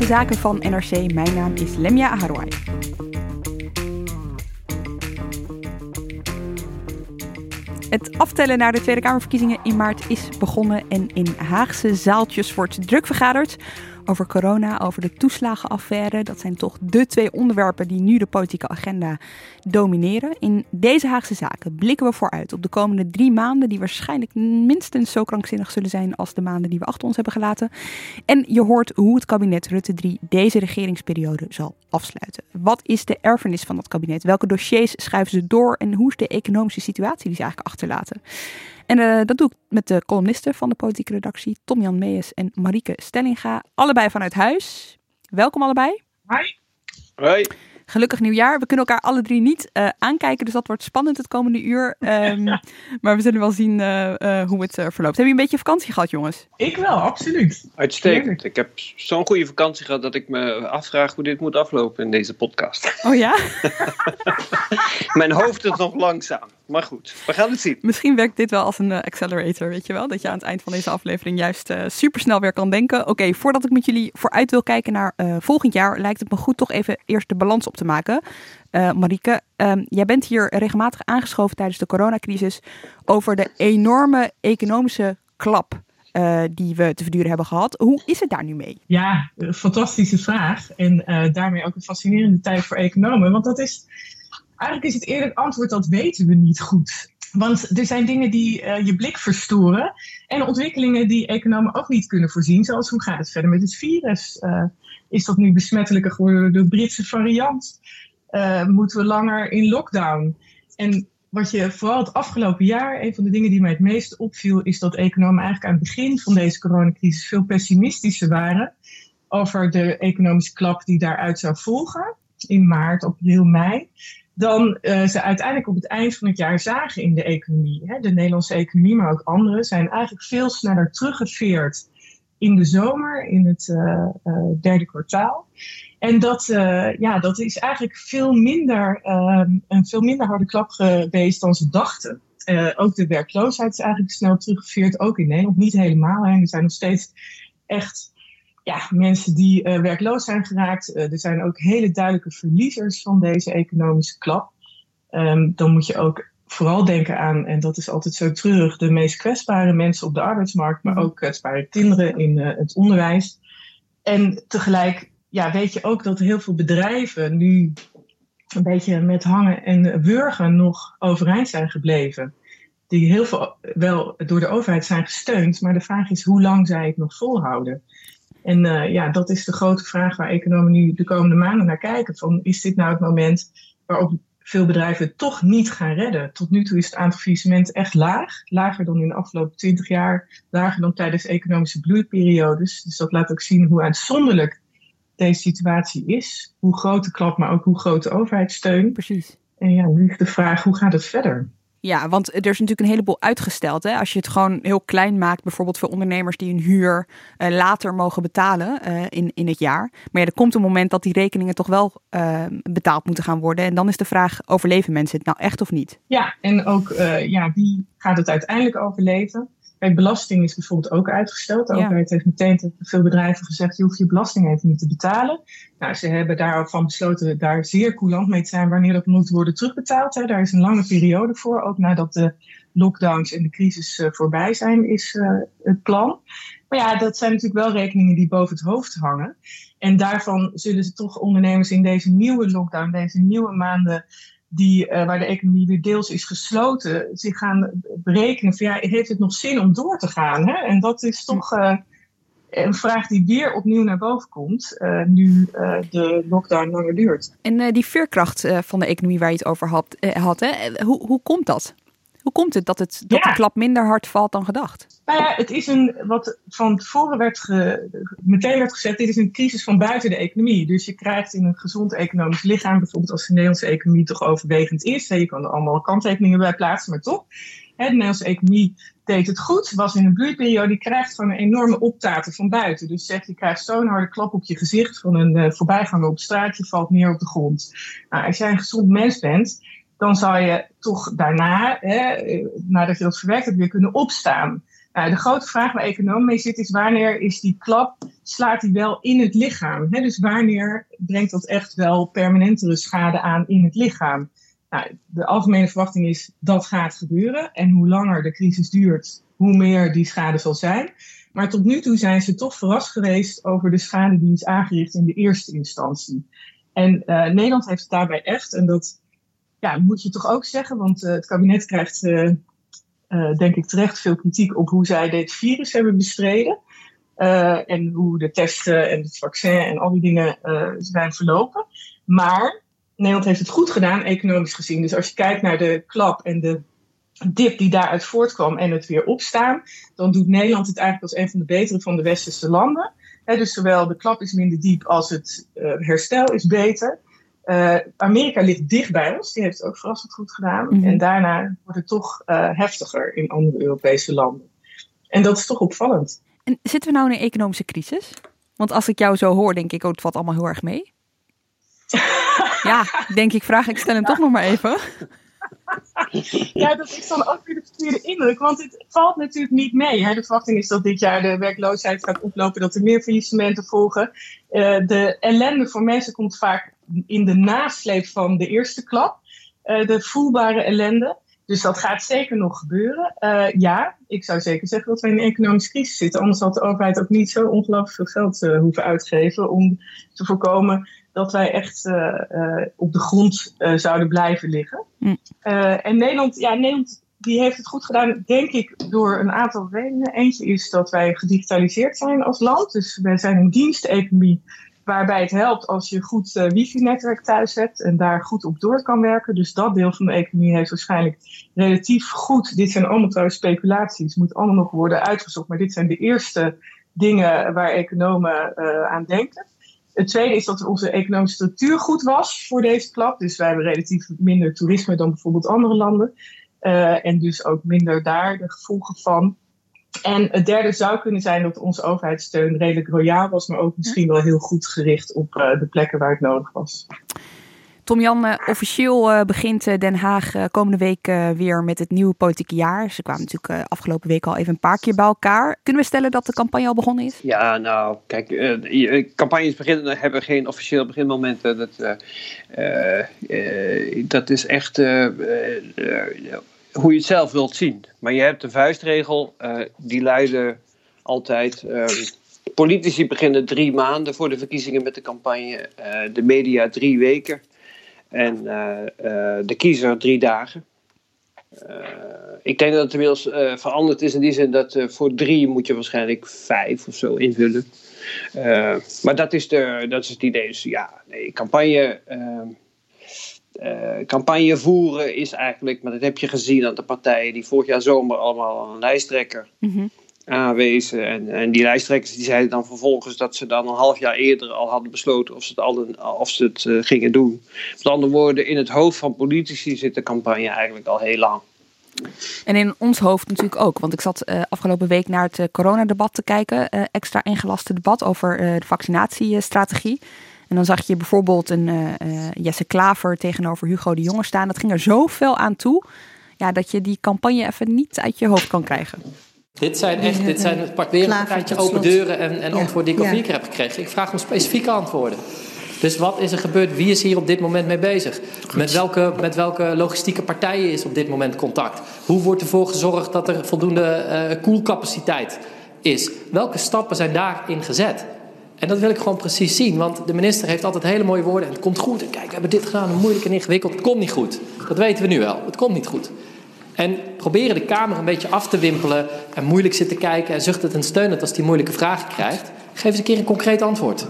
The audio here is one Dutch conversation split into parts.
Haagse Zaken van NRC. Mijn naam is Lemja Aharwai. Het aftellen naar de Tweede Kamerverkiezingen in maart is begonnen en in Haagse zaaltjes wordt druk vergaderd over corona, over de toeslagenaffaire. Dat zijn toch de twee onderwerpen die nu de politieke agenda domineren. In deze Haagse zaken blikken we vooruit op de komende drie maanden, die waarschijnlijk minstens zo krankzinnig zullen zijn als de maanden die we achter ons hebben gelaten. En je hoort hoe het kabinet Rutte 3 deze regeringsperiode zal afsluiten. Wat is de erfenis van dat kabinet? Welke dossiers schuiven ze door en hoe is de economische situatie die ze eigenlijk achterlaten? En uh, dat doe ik met de columnisten van de politieke redactie, Tom-Jan Mees en Marieke Stellinga. Allebei vanuit huis. Welkom allebei. Hoi. Hoi. Gelukkig nieuwjaar. We kunnen elkaar alle drie niet uh, aankijken, dus dat wordt spannend het komende uur. Um, maar we zullen wel zien uh, uh, hoe het verloopt. Hebben jullie een beetje vakantie gehad, jongens? Ik wel, absoluut. Uitstekend. Ik heb zo'n goede vakantie gehad dat ik me afvraag hoe dit moet aflopen in deze podcast. Oh ja? Mijn hoofd is nog langzaam. Maar goed, we gaan het zien. Misschien werkt dit wel als een accelerator, weet je wel? Dat je aan het eind van deze aflevering juist supersnel weer kan denken. Oké, okay, voordat ik met jullie vooruit wil kijken naar volgend jaar, lijkt het me goed toch even eerst de balans op te maken. Uh, Marieke, um, jij bent hier regelmatig aangeschoven tijdens de coronacrisis over de enorme economische klap uh, die we te verduren hebben gehad. Hoe is het daar nu mee? Ja, fantastische vraag. En uh, daarmee ook een fascinerende tijd voor economen. Want dat is, eigenlijk is het eerlijk antwoord, dat weten we niet goed. Want er zijn dingen die uh, je blik verstoren en ontwikkelingen die economen ook niet kunnen voorzien. Zoals hoe gaat het verder met het virus? Uh, is dat nu besmettelijker geworden door de Britse variant? Uh, moeten we langer in lockdown? En wat je vooral het afgelopen jaar, een van de dingen die mij het meest opviel, is dat economen eigenlijk aan het begin van deze coronacrisis veel pessimistischer waren over de economische klap die daaruit zou volgen in maart, april, mei dan uh, ze uiteindelijk op het eind van het jaar zagen in de economie. Hè, de Nederlandse economie, maar ook andere, zijn eigenlijk veel sneller teruggeveerd in de zomer, in het uh, uh, derde kwartaal. En dat, ja, dat is eigenlijk veel minder, een veel minder harde klap geweest dan ze dachten. ook de werkloosheid is eigenlijk snel teruggeveerd, ook in Nederland. Niet helemaal, hè. er zijn nog steeds echt ja, mensen die uh, werkloos zijn geraakt. Uh, er zijn ook hele duidelijke verliezers van deze economische klap. Um, dan moet je ook vooral denken aan, en dat is altijd zo treurig, de meest kwetsbare mensen op de arbeidsmarkt, maar ook kwetsbare kinderen in uh, het onderwijs. En tegelijk ja, weet je ook dat heel veel bedrijven nu een beetje met hangen en wurgen nog overeind zijn gebleven. Die heel veel wel door de overheid zijn gesteund, maar de vraag is hoe lang zij het nog volhouden. En uh, ja, dat is de grote vraag waar economen nu de komende maanden naar kijken. Van, is dit nou het moment waarop veel bedrijven het toch niet gaan redden? Tot nu toe is het aantal faillissementen echt laag. Lager dan in de afgelopen twintig jaar. Lager dan tijdens economische bloeiperiodes. Dus dat laat ook zien hoe uitzonderlijk deze situatie is. Hoe groot de klap, maar ook hoe groot de overheidssteun. Precies. En ja, nu is de vraag, hoe gaat het verder? Ja, want er is natuurlijk een heleboel uitgesteld. Hè? Als je het gewoon heel klein maakt, bijvoorbeeld voor ondernemers die hun huur uh, later mogen betalen uh, in, in het jaar. Maar ja, er komt een moment dat die rekeningen toch wel uh, betaald moeten gaan worden. En dan is de vraag, overleven mensen het nou echt of niet? Ja, en ook ja, wie gaat het uiteindelijk overleven? Kijk, belasting is bijvoorbeeld ook uitgesteld. De ja. overheid heeft meteen veel bedrijven gezegd: je hoeft je belasting even niet te betalen. Nou, ze hebben daarvan besloten daar zeer coulant mee te zijn wanneer dat moet worden terugbetaald. Hè. Daar is een lange periode voor, ook nadat de lockdowns en de crisis uh, voorbij zijn, is uh, het plan. Maar ja, dat zijn natuurlijk wel rekeningen die boven het hoofd hangen. En daarvan zullen ze toch ondernemers in deze nieuwe lockdown, deze nieuwe maanden die, uh, waar de economie weer deels is gesloten, zich gaan berekenen van ja, heeft het nog zin om door te gaan? Hè? En dat is toch uh, Een vraag die weer opnieuw naar boven komt, uh, nu de lockdown langer duurt. En die veerkracht van de economie waar je het over had, had hè? Hoe, hoe komt dat? Hoe komt het dat, het, dat ja. de klap minder hard valt dan gedacht? Nou ja, het is een, wat van tevoren werd ge, meteen werd gezegd, dit is een crisis van buiten de economie. Dus je krijgt in een gezond economisch lichaam, bijvoorbeeld als de Nederlandse economie toch overwegend is, je kan er allemaal kanttekeningen bij plaatsen, maar toch, hè, de Nederlandse economie deed het goed, was in een bloeiperiode, die krijgt gewoon een enorme optaten van buiten. Dus zeg, je krijgt zo'n harde klap op je gezicht van een uh, voorbijganger op straat, je valt neer op de grond. Nou, als jij een gezond mens bent, dan zou je toch daarna, hè, nadat je dat verwerkt hebt, weer kunnen opstaan. Nou, de grote vraag waar economen mee zit is wanneer is die klap, slaat die wel in het lichaam? Hè? Dus wanneer brengt dat echt wel permanentere schade aan in het lichaam? Nou, de algemene verwachting is dat gaat gebeuren. En hoe langer de crisis duurt, hoe meer die schade zal zijn. Maar tot nu toe zijn ze toch verrast geweest over de schade die is aangericht in de eerste instantie. En uh, Nederland heeft daarbij echt, en dat ja, moet je toch ook zeggen, want uh, het kabinet krijgt, uh, denk ik terecht, veel kritiek op hoe zij dit virus hebben bestreden. en hoe de testen en het vaccin en al die dingen zijn verlopen. Maar Nederland heeft het goed gedaan, economisch gezien. Dus als je kijkt naar de klap en de dip die daaruit voortkwam en het weer opstaan, dan doet Nederland het eigenlijk als een van de betere van de westerse landen. dus zowel de klap is minder diep als het herstel is beter. Uh, Amerika ligt dicht bij ons, die heeft het ook verrassend goed gedaan. Mm -hmm. En daarna wordt het toch uh, heftiger in andere Europese landen. En dat is toch opvallend. En zitten we nou in een economische crisis? Want als ik jou zo hoor, denk ik, oh, het valt allemaal heel erg mee. ja, denk ik, vraag ik, stel hem toch nog maar even. Ja, dat is dan ook weer de verkeerde indruk. Want het valt natuurlijk niet mee. Hè. De verwachting is dat dit jaar de werkloosheid gaat oplopen, dat er meer faillissementen volgen. Uh, de ellende voor mensen komt vaak in de nasleep van de eerste klap. Uh, de voelbare ellende. Dus dat gaat zeker nog gebeuren. Uh, ja, ik zou zeker zeggen dat we in een economische crisis zitten. Anders had de overheid ook niet zo ongelooflijk veel geld uh, hoeven uitgeven om te voorkomen dat wij echt uh, op de grond zouden blijven liggen. Mm. en Nederland, ja, Nederland die heeft het goed gedaan, denk ik, door een aantal redenen. Eentje is dat wij gedigitaliseerd zijn als land. Dus wij zijn een diensteconomie waarbij het helpt als je goed uh, wifi-netwerk thuis hebt en daar goed op door kan werken. Dus dat deel van de economie heeft waarschijnlijk relatief goed. Dit zijn allemaal trouwens speculaties, moet allemaal nog worden uitgezocht. Maar dit zijn de eerste dingen waar economen uh, aan denken. Het tweede is dat onze economische structuur goed was voor deze klap. Dus wij hebben relatief minder toerisme dan bijvoorbeeld andere landen. Uh, en dus ook minder daar de gevolgen van. En het derde zou kunnen zijn dat onze overheidssteun redelijk royaal was, maar ook misschien wel heel goed gericht op uh, de plekken waar het nodig was. Tom-Jan, uh, officieel uh, begint Den Haag komende week weer met het nieuwe politieke jaar. Ze kwamen natuurlijk afgelopen week al even een paar keer bij elkaar. Kunnen we stellen dat de campagne al begonnen is? Ja, nou, kijk, campagnes beginnen, hebben geen officieel beginmomenten. Dat, dat is echt hoe je het zelf wilt zien. Maar je hebt de vuistregel, die luiden altijd. Uh, politici beginnen drie maanden voor de verkiezingen met de campagne, de media drie weken en de kiezer drie dagen. ik denk dat het inmiddels veranderd is in die zin dat voor drie moet je waarschijnlijk vijf of zo invullen. maar dat is, de, dat is het idee. Dus ja, nee, campagne campagne voeren is eigenlijk, maar dat heb je gezien aan de partijen die vorig jaar zomer allemaal een lijsttrekker mm aanwezen. En, en die lijsttrekkers die zeiden dan vervolgens dat ze dan een half jaar eerder al hadden besloten of ze het, al of ze het uh, gingen doen. Met andere woorden, in het hoofd van politici zit de campagne eigenlijk al heel lang. En in ons hoofd natuurlijk ook. Want ik zat uh, afgelopen week naar het uh, coronadebat te kijken. Extra ingelaste debat over de vaccinatiestrategie. En dan zag je bijvoorbeeld een Jesse Klaver tegenover Hugo de Jonge staan. Dat ging er zoveel aan toe ja, dat je die campagne even niet uit je hoofd kan krijgen. Dit zijn echt, dit zijn het weer een partijtje open deuren en, en antwoorden die ik al vier keer heb gekregen. Ik vraag om specifieke antwoorden. Dus wat is er gebeurd? Wie is hier op dit moment mee bezig? Met welke, met welke logistieke partijen is op dit moment contact? Hoe wordt ervoor gezorgd dat er voldoende uh, koelcapaciteit is? Welke stappen zijn daarin gezet? En dat wil ik gewoon precies zien, want de minister heeft altijd hele mooie woorden. En het komt goed. En kijk, we hebben dit gedaan, moeilijk en ingewikkeld. Het komt niet goed. Dat weten we nu wel. Het komt niet goed. En proberen de Kamer een beetje af te wimpelen en moeilijk zitten kijken en zuchtend en steunend als die moeilijke vragen krijgt. Geef eens een keer een concreet antwoord.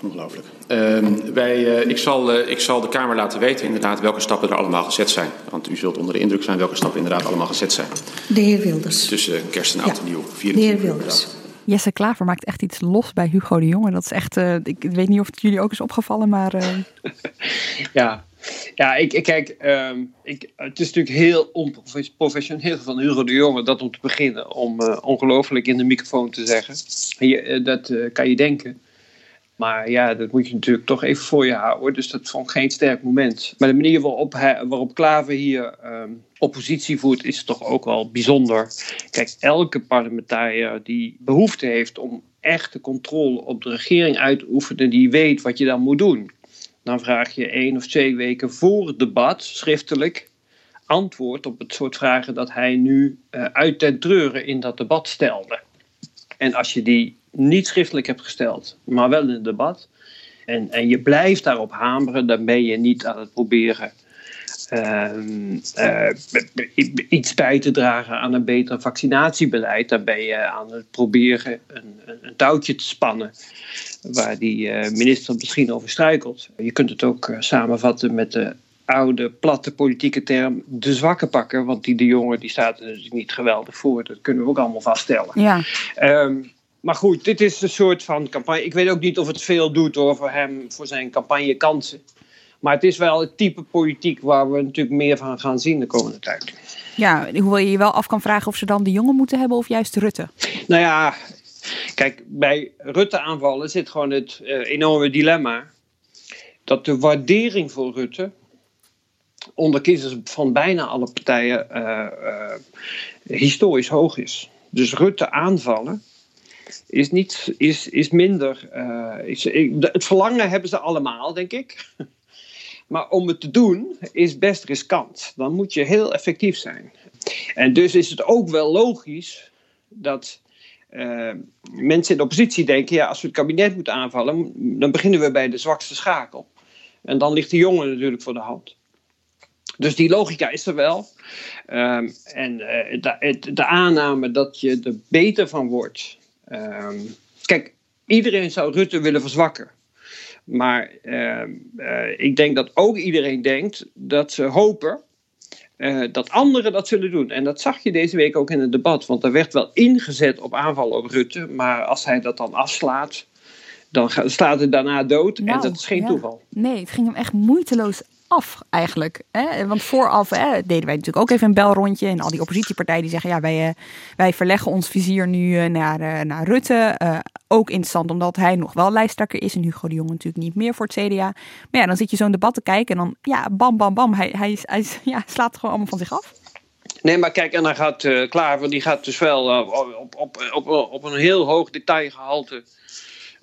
Ongelooflijk. Uh, wij, uh, ik, zal, uh, ik zal de Kamer laten weten inderdaad welke stappen er allemaal gezet zijn. Want u zult onder de indruk zijn welke stappen inderdaad allemaal gezet zijn. De heer Wilders. Tussen kerst en oud en nieuw. De heer Wilders. Jesse Klaver maakt echt iets los bij Hugo de Jonge. Dat is echt, uh, ik weet niet of het jullie ook is opgevallen, maar... ja, ja, ik, kijk, um, ik, het is natuurlijk heel onprofessioneel van Hugo de Jonge dat om te beginnen, om uh, ongelooflijk in de microfoon te zeggen. Je, uh, dat uh, kan je denken. Maar ja, dat moet je natuurlijk toch even voor je houden. Dus dat vond geen sterk moment. Maar de manier waarop, waarop Klaver hier um, oppositie voert, is toch ook wel bijzonder. Kijk, elke parlementariër die behoefte heeft om echte controle op de regering uit te oefenen, die weet wat je dan moet doen. Dan vraag je één of twee weken voor het debat schriftelijk antwoord op het soort vragen dat hij nu uh, uit ten treuren in dat debat stelde. En als je die niet schriftelijk hebt gesteld, maar wel in het debat, en, en je blijft daarop hameren, dan ben je niet aan het proberen iets bij te dragen aan een beter vaccinatiebeleid. Dan ben je aan het proberen een, een, een touwtje te spannen waar die uh, minister misschien over struikelt. Je kunt het ook uh, samenvatten met de oude, platte politieke term de zwakke pakken. Want die de jongen die staat er natuurlijk niet geweldig voor. Dat kunnen we ook allemaal vaststellen. Ja. Um, maar goed, dit is een soort van campagne. Ik weet ook niet of het veel doet hoor, voor hem, voor zijn campagnekansen. Maar het is wel het type politiek waar we natuurlijk meer van gaan zien de komende tijd. Ja, hoewel je je wel af kan vragen of ze dan de jongen moeten hebben of juist Rutte. Nou ja, kijk, bij Rutte aanvallen zit gewoon het uh, enorme dilemma. Dat de waardering voor Rutte onder kiezers van bijna alle partijen uh, uh, historisch hoog is. Dus Rutte aanvallen is, niet, is, is minder. Uh, is, het verlangen hebben ze allemaal, denk ik. Maar om het te doen is best riskant. Dan moet je heel effectief zijn. En dus is het ook wel logisch dat uh, mensen in de oppositie denken: ja, als we het kabinet moeten aanvallen, dan beginnen we bij de zwakste schakel. En dan ligt de jongen natuurlijk voor de hand. Dus die logica is er wel. Um, en uh, de, aanname dat je er beter van wordt. Um, kijk, iedereen zou Rutte willen verzwakken. Maar uh, uh, ik denk dat ook iedereen denkt dat ze hopen uh, dat anderen dat zullen doen. En dat zag je deze week ook in het debat. Want er werd wel ingezet op aanval op Rutte. Maar als hij dat dan afslaat, dan slaat het daarna dood. Nou, en dat is geen ja. toeval. Nee, het ging hem echt moeiteloos af eigenlijk. Hè? Want vooraf hè, deden wij natuurlijk ook even een belrondje. En al die oppositiepartijen die zeggen... ja, wij, uh, wij verleggen ons vizier nu uh, naar, uh, naar Rutte. ook interessant omdat hij nog wel lijsttrekker is. En Hugo de Jong natuurlijk niet meer voor het CDA. Maar ja, dan zit je zo'n debat te kijken. En dan, ja, bam, bam, bam. Hij, hij, hij ja, slaat gewoon allemaal van zich af. Nee, maar kijk, en dan gaat uh, Klaver, die gaat dus wel uh, op, op, op, op een heel hoog detailgehalte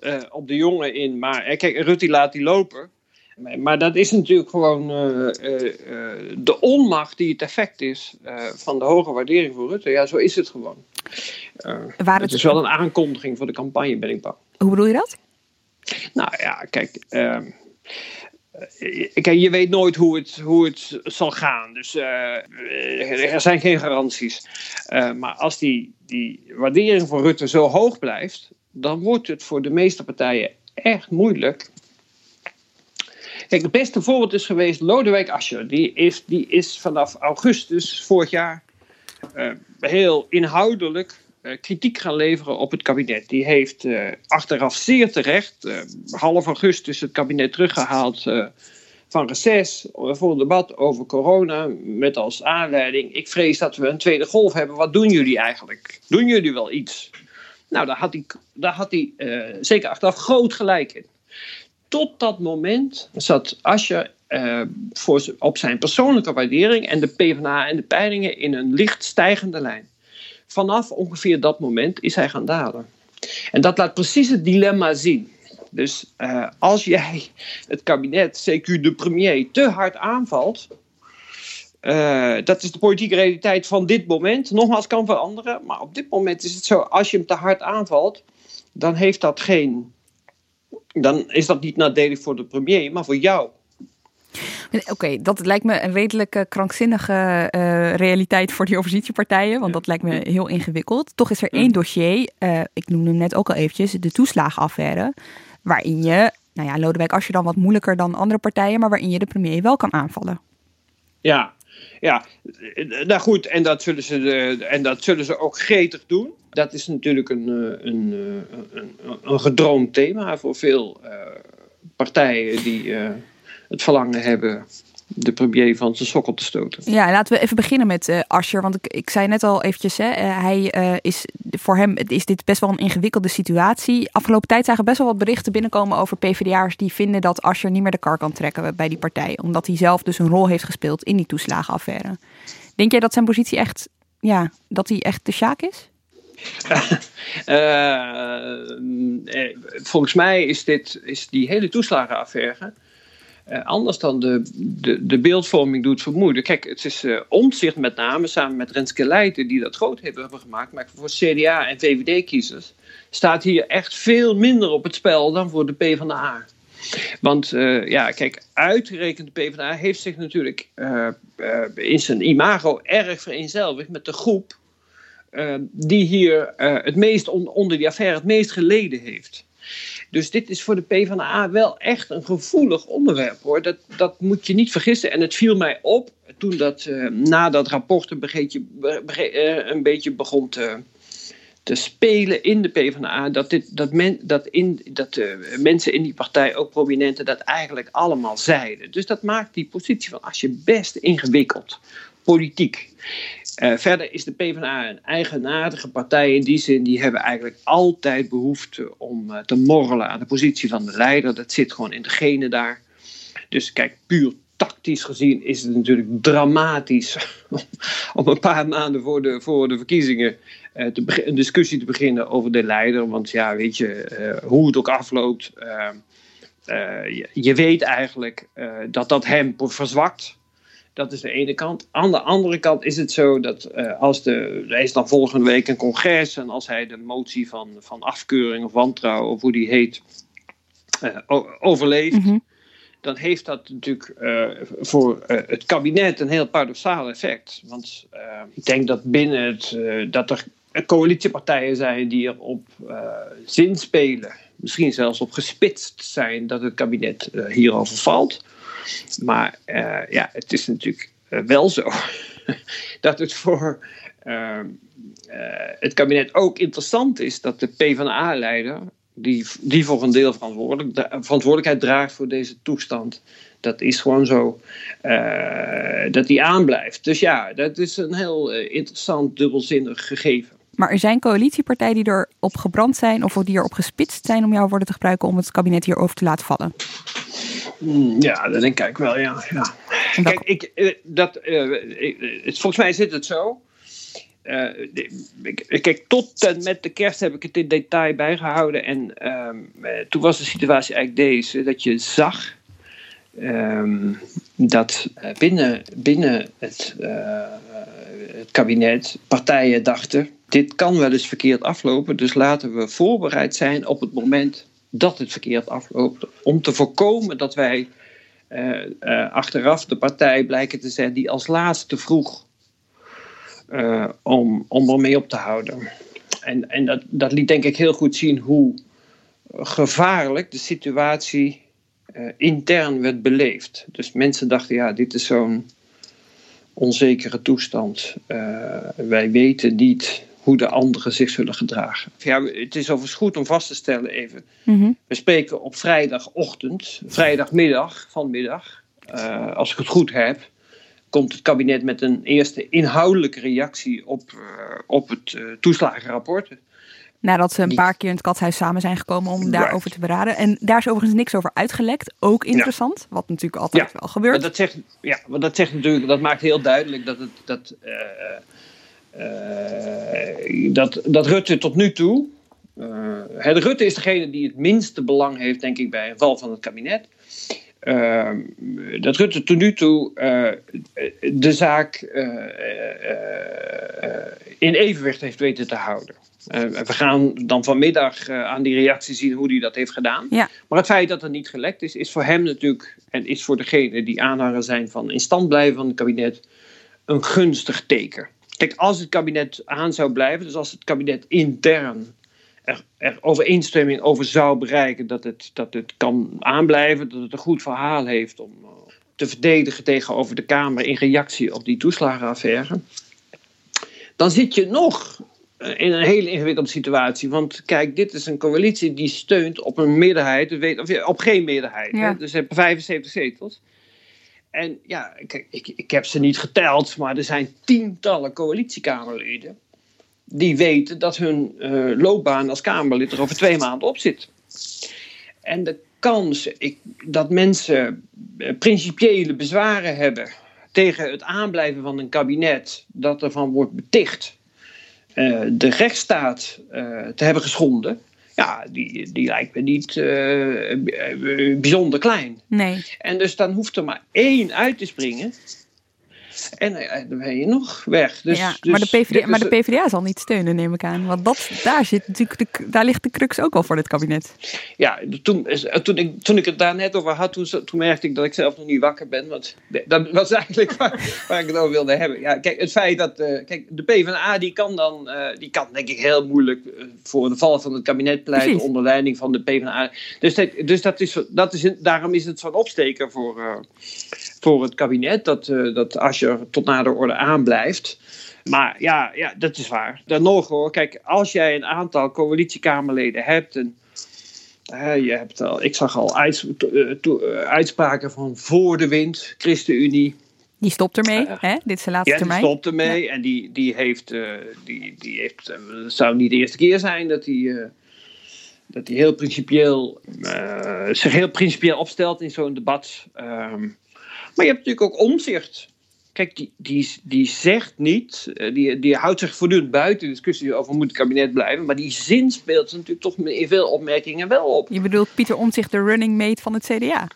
uh, op de jongen in. Maar kijk, Rutte laat die lopen. Maar dat is natuurlijk gewoon uh, uh, uh, de onmacht die het effect is van de hoge waardering voor Rutte. Ja, zo is het gewoon. Waar het is wel een aankondiging voor de campagne, ben ik bang. Hoe bedoel je dat? Nou ja, kijk. ehm, Kijk, je weet nooit hoe het, hoe het zal gaan. Dus er zijn geen garanties. maar als die, die waardering voor Rutte zo hoog blijft, dan wordt het voor de meeste partijen echt moeilijk Kijk, het beste voorbeeld is geweest Lodewijk Asscher. Die is, die is vanaf augustus vorig jaar uh, heel inhoudelijk uh, kritiek gaan leveren op het kabinet. Die heeft uh, achteraf zeer terecht, half augustus het kabinet teruggehaald van reces voor een debat over corona. Met als aanleiding, ik vrees dat we een tweede golf hebben. Wat doen jullie eigenlijk? Doen jullie wel iets? Nou, daar had hij, daar had hij zeker achteraf groot gelijk in tot dat moment zat Asscher uh, voor, op zijn persoonlijke waardering en de PvdA en de peilingen in een licht stijgende lijn. Vanaf ongeveer dat moment is hij gaan dalen. En dat laat precies het dilemma zien. Dus uh, als jij het kabinet, CQ de premier, te hard aanvalt. Uh, dat is de politieke realiteit van dit moment. Nogmaals, kan veranderen. Maar op dit moment is het zo: als je hem te hard aanvalt, dan heeft dat geen dan is dat niet nadelig voor de premier, maar voor jou. Oké, dat lijkt me een redelijk krankzinnige uh, realiteit voor die oppositiepartijen, want dat lijkt me heel ingewikkeld. Toch is er één dossier, uh, ik noemde hem net ook al eventjes, de toeslagenaffaire, waarin je, nou ja, Lodewijk als je dan wat moeilijker dan andere partijen, maar waarin je de premier wel kan aanvallen. Ja, ja, nou goed, en dat zullen ze, de, en dat zullen ze ook gretig doen. Dat is natuurlijk een, een, een, een gedroomd thema voor veel partijen die het verlangen hebben de premier van zijn sokkel te stoten. Ja, laten we even beginnen met uh, Asscher. Want ik, ik zei net al eventjes, hè, uh, hij, uh, is, voor hem is dit best wel een ingewikkelde situatie. Afgelopen tijd zagen best wel wat berichten binnenkomen over PvdA'ers die vinden dat Asscher niet meer de kar kan trekken bij die partij. Omdat hij zelf dus een rol heeft gespeeld in die toeslagenaffaire. Denk jij dat zijn positie echt, ja, dat hij echt de sjaak is? volgens mij is, dit, is die hele toeslagenaffaire uh, anders dan de, de, de beeldvorming doet vermoeden. Kijk, het is uh, omzicht met name samen met Renske Leijten die dat groot hebben gemaakt. Maar voor CDA en VVD-kiezers staat hier echt veel minder op het spel dan voor de PvdA. Want uh, ja, kijk, uitgerekend de PvdA heeft zich natuurlijk in zijn imago erg vereenzelvigd met de groep die hier het meest on, onder die affaire het meest geleden heeft. Dus dit is voor de PvdA wel echt een gevoelig onderwerp hoor. Dat, dat moet je niet vergissen. En het viel mij op toen dat uh, na dat rapport een beetje, uh, een beetje begon te, te spelen in de PvdA. Dat, dit, dat, men, dat, in, dat uh, mensen in die partij, ook prominenten, dat eigenlijk allemaal zeiden. Dus dat maakt die positie van als je best ingewikkeld politiek. Uh, verder is de PvdA een eigenaardige partij in die zin. Die hebben eigenlijk altijd behoefte om uh, te morrelen aan de positie van de leider. Dat zit gewoon in de genen daar. Dus kijk, puur tactisch gezien is het natuurlijk dramatisch om een paar maanden voor de, voor de verkiezingen te een discussie te beginnen over de leider. Want ja, weet je, hoe het ook afloopt. Je, je, weet eigenlijk dat dat hem verzwakt. Dat is de ene kant. Aan de andere kant is het zo dat uh, als de, er is dan volgende week een congres en als hij de motie van, van afkeuring of wantrouwen, of hoe die heet, uh, overleeft, mm -hmm. dan heeft dat natuurlijk uh, voor het kabinet een heel paradoxaal effect. Want ik denk dat binnen het, dat er coalitiepartijen zijn die erop zinspelen, misschien zelfs op gespitst zijn dat het kabinet hierover valt. Maar uh, ja, het is natuurlijk uh, wel zo dat het voor uh, het kabinet ook interessant is dat de PvdA-leider, die, die voor een deel verantwoordelijk, verantwoordelijkheid draagt voor deze toestand, dat is gewoon zo dat die aanblijft. Dus ja, dat is een heel interessant dubbelzinnig gegeven. Maar er zijn coalitiepartijen die erop gebrand zijn of die erop gespitst zijn om jouw woorden te gebruiken om het kabinet hierover te laten vallen. Hmm, ja, dat denk ik wel, ja. ja. Kijk, ik, eh, dat, uh, ik, volgens mij zit het zo. Uh, kijk, tot en met de kerst heb ik het in detail bijgehouden. En ehm, toen was de situatie eigenlijk deze: dat je zag um, dat binnen, binnen het, het kabinet partijen dachten: dit kan wel eens verkeerd aflopen, dus laten we voorbereid zijn op het moment dat het verkeerd afloopt. Om te voorkomen dat wij uh, uh, achteraf de partij blijken te zijn die als laatste vroeg uh, om, om ermee op te houden. En, en dat, dat liet denk ik heel goed zien hoe gevaarlijk de situatie intern werd beleefd. Dus mensen dachten, ja, dit is zo'n onzekere toestand. wij weten niet hoe de anderen zich zullen gedragen. Ja, het is overigens goed om vast te stellen even. Mm-hmm. We spreken op vrijdagochtend, vrijdagmiddag, vanmiddag. Uh, als ik het goed heb, komt het kabinet met een eerste inhoudelijke reactie op, uh, op het uh, toeslagenrapport. Nadat ze een paar keer in het kathuis samen zijn gekomen om daarover te beraden. En daar is overigens niks over uitgelekt. Ook interessant, ja. wat natuurlijk altijd ja. wel gebeurt. Maar dat zegt, ja, maar dat zegt natuurlijk, dat maakt heel duidelijk dat het. Dat, dat, dat Rutte tot nu toe. Uh, Rutte is degene die het minste belang heeft, denk ik, bij een val van het kabinet. Uh, dat Rutte tot nu toe de zaak in evenwicht heeft weten te houden. we gaan dan vanmiddag aan die reactie zien hoe hij dat heeft gedaan. Ja. Maar het feit dat het niet gelekt is, is voor hem natuurlijk, en is voor degene die aanhanger zijn van in stand blijven van het kabinet, een gunstig teken. Kijk, als het kabinet aan zou blijven, dus als het kabinet intern er, er overeenstemming over zou bereiken dat het, dat het kan aanblijven, dat het een goed verhaal heeft om uh, te verdedigen tegenover de Kamer in reactie op die toeslagenaffaire, dan zit je nog uh, in een hele ingewikkelde situatie. Want kijk, dit is een coalitie die steunt op een meerderheid, of op geen meerderheid. Ja. Hè? Dus ze hebben 75 zetels. En ja, ik, ik heb ze niet geteld, maar er zijn tientallen coalitiekamerleden die weten dat hun uh, loopbaan als Kamerlid er over twee maanden op zit. En de kans ik, dat mensen uh, principiële bezwaren hebben tegen het aanblijven van een kabinet dat ervan wordt beticht uh, de rechtsstaat te hebben geschonden, ja, die, die lijkt me niet bijzonder klein. Nee. En dus dan hoeft er maar één uit te springen. En uh, dan ben je nog weg. Dus, ja, dus maar, de PvdA, maar de PvdA zal niet steunen, neem ik aan. Want dat, daar, zit natuurlijk de, daar ligt de crux ook al voor dit kabinet. Ja, toen, toen, ik, toen ik het daar net over had, toen, toen merkte ik dat ik zelf nog niet wakker ben. Want dat was eigenlijk waar, waar ik het over wilde hebben. Ja, kijk, het feit dat uh, kijk, de PvdA die kan dan, uh, die kan denk ik heel moeilijk voor de val van het kabinet pleiten Precies. onder leiding van de PvdA. Dus, dat, dus dat is, dat is, daarom is het zo'n opsteker voor, voor het kabinet. Dat, dat als je tot na de orde aanblijft. Maar ja, ja, dat is waar. Dan nog hoor, kijk, als jij een aantal coalitiekamerleden hebt. En, uh, je hebt al, ik zag al uits, uh, to, uh, uitspraken van voor de wind, ChristenUnie. Die stopt ermee, hè? Dit is de laatste ja, termijn. die stopt ermee. Ja. En die, die heeft, uh, die, die heeft het zou niet de eerste keer zijn dat hij uh, dat hij heel principieel, uh, zich heel principieel opstelt in zo'n debat. Um, maar je hebt natuurlijk ook omzicht. Kijk, die, die, die zegt niet, die, die houdt zich voortdurend buiten de discussie over moet het kabinet blijven, maar die zin speelt natuurlijk toch in veel opmerkingen wel op. Je bedoelt Pieter Omtzigt, de running mate van het CDA?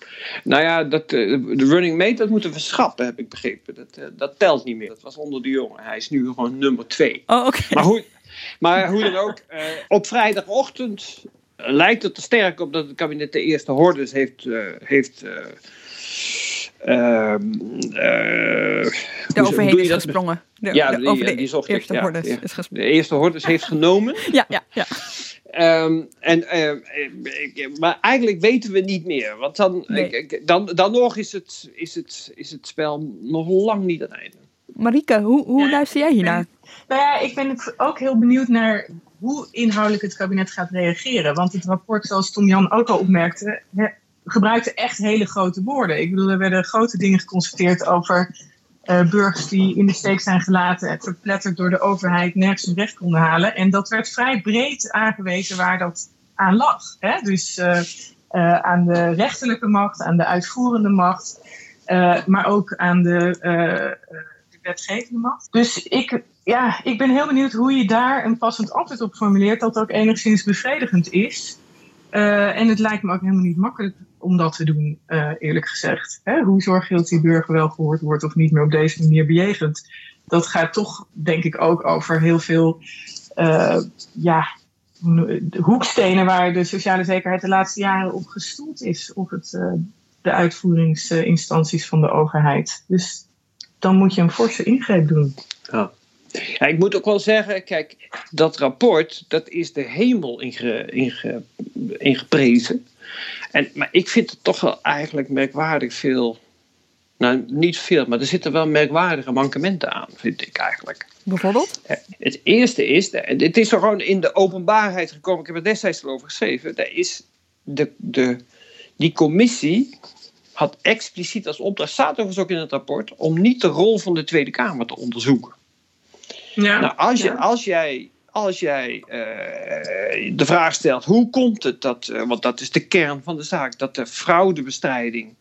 Nou ja, dat, de running mate, dat moeten we schrappen, heb ik begrepen. Dat, dat telt niet meer. Dat was onder de jongen. Hij is nu gewoon nummer twee. Oh, oké. Okay. Maar, hoe, maar hoe dan ook, op vrijdagochtend lijkt het er sterk op dat het kabinet de eerste hordes heeft, heeft uh, uh, de overheen is gesprongen. De, ja, de, die, over de die zocht eerste ik, ja, hordes ja, is gesprongen. De eerste hordes heeft genomen. ja, ja, ja. Um, en, uh, maar eigenlijk weten we niet meer. Want dan, nee. dan, dan nog is het, is, het, is het spel nog lang niet aan het einde. Marike, hoe, hoe ja, luister jij hiernaar? Nou ja, ik ben ook heel benieuwd naar hoe inhoudelijk het kabinet gaat reageren. Want het rapport, zoals Tom Jan ook al opmerkte, gebruikte echt hele grote woorden. Ik bedoel, er werden grote dingen geconstateerd over uh, burgers die in de steek zijn gelaten en verpletterd door de overheid nergens hun recht konden halen. En dat werd vrij breed aangewezen waar dat aan lag. Hè? Dus uh, uh, aan de rechterlijke macht, aan de uitvoerende macht, maar ook aan de, de wetgevende macht. Dus ik, ja, ik ben heel benieuwd hoe je daar een passend antwoord op formuleert dat ook enigszins bevredigend is. En het lijkt me ook helemaal niet makkelijk om dat te doen, uh, eerlijk gezegd. Hè? Hoe zorg je dat die burger wel gehoord wordt of niet meer op deze manier bejegend? Dat gaat toch, denk ik, ook over heel veel uh, ja, hoekstenen waar de sociale zekerheid de laatste jaren op gestoeld is. Of het, de uitvoeringsinstanties van de overheid. Dus dan moet je een forse ingreep doen. Ja. Ik moet ook wel zeggen, kijk, dat rapport, dat is de hemel inge, inge, ingeprezen. En, maar ik vind het toch wel eigenlijk merkwaardig veel, nou niet veel, maar er zitten wel merkwaardige mankementen aan, vind ik eigenlijk. Bijvoorbeeld? Het eerste is, dit is gewoon in de openbaarheid gekomen, ik heb er destijds al over geschreven, daar is de, de, die commissie had expliciet als opdracht, staat overigens ook in het rapport, om niet de rol van de Tweede Kamer te onderzoeken. Ja, nou, als, je, ja. als jij, als jij uh, de vraag stelt, hoe komt het dat, uh, want dat is de kern van de zaak, dat de fraudebestrijding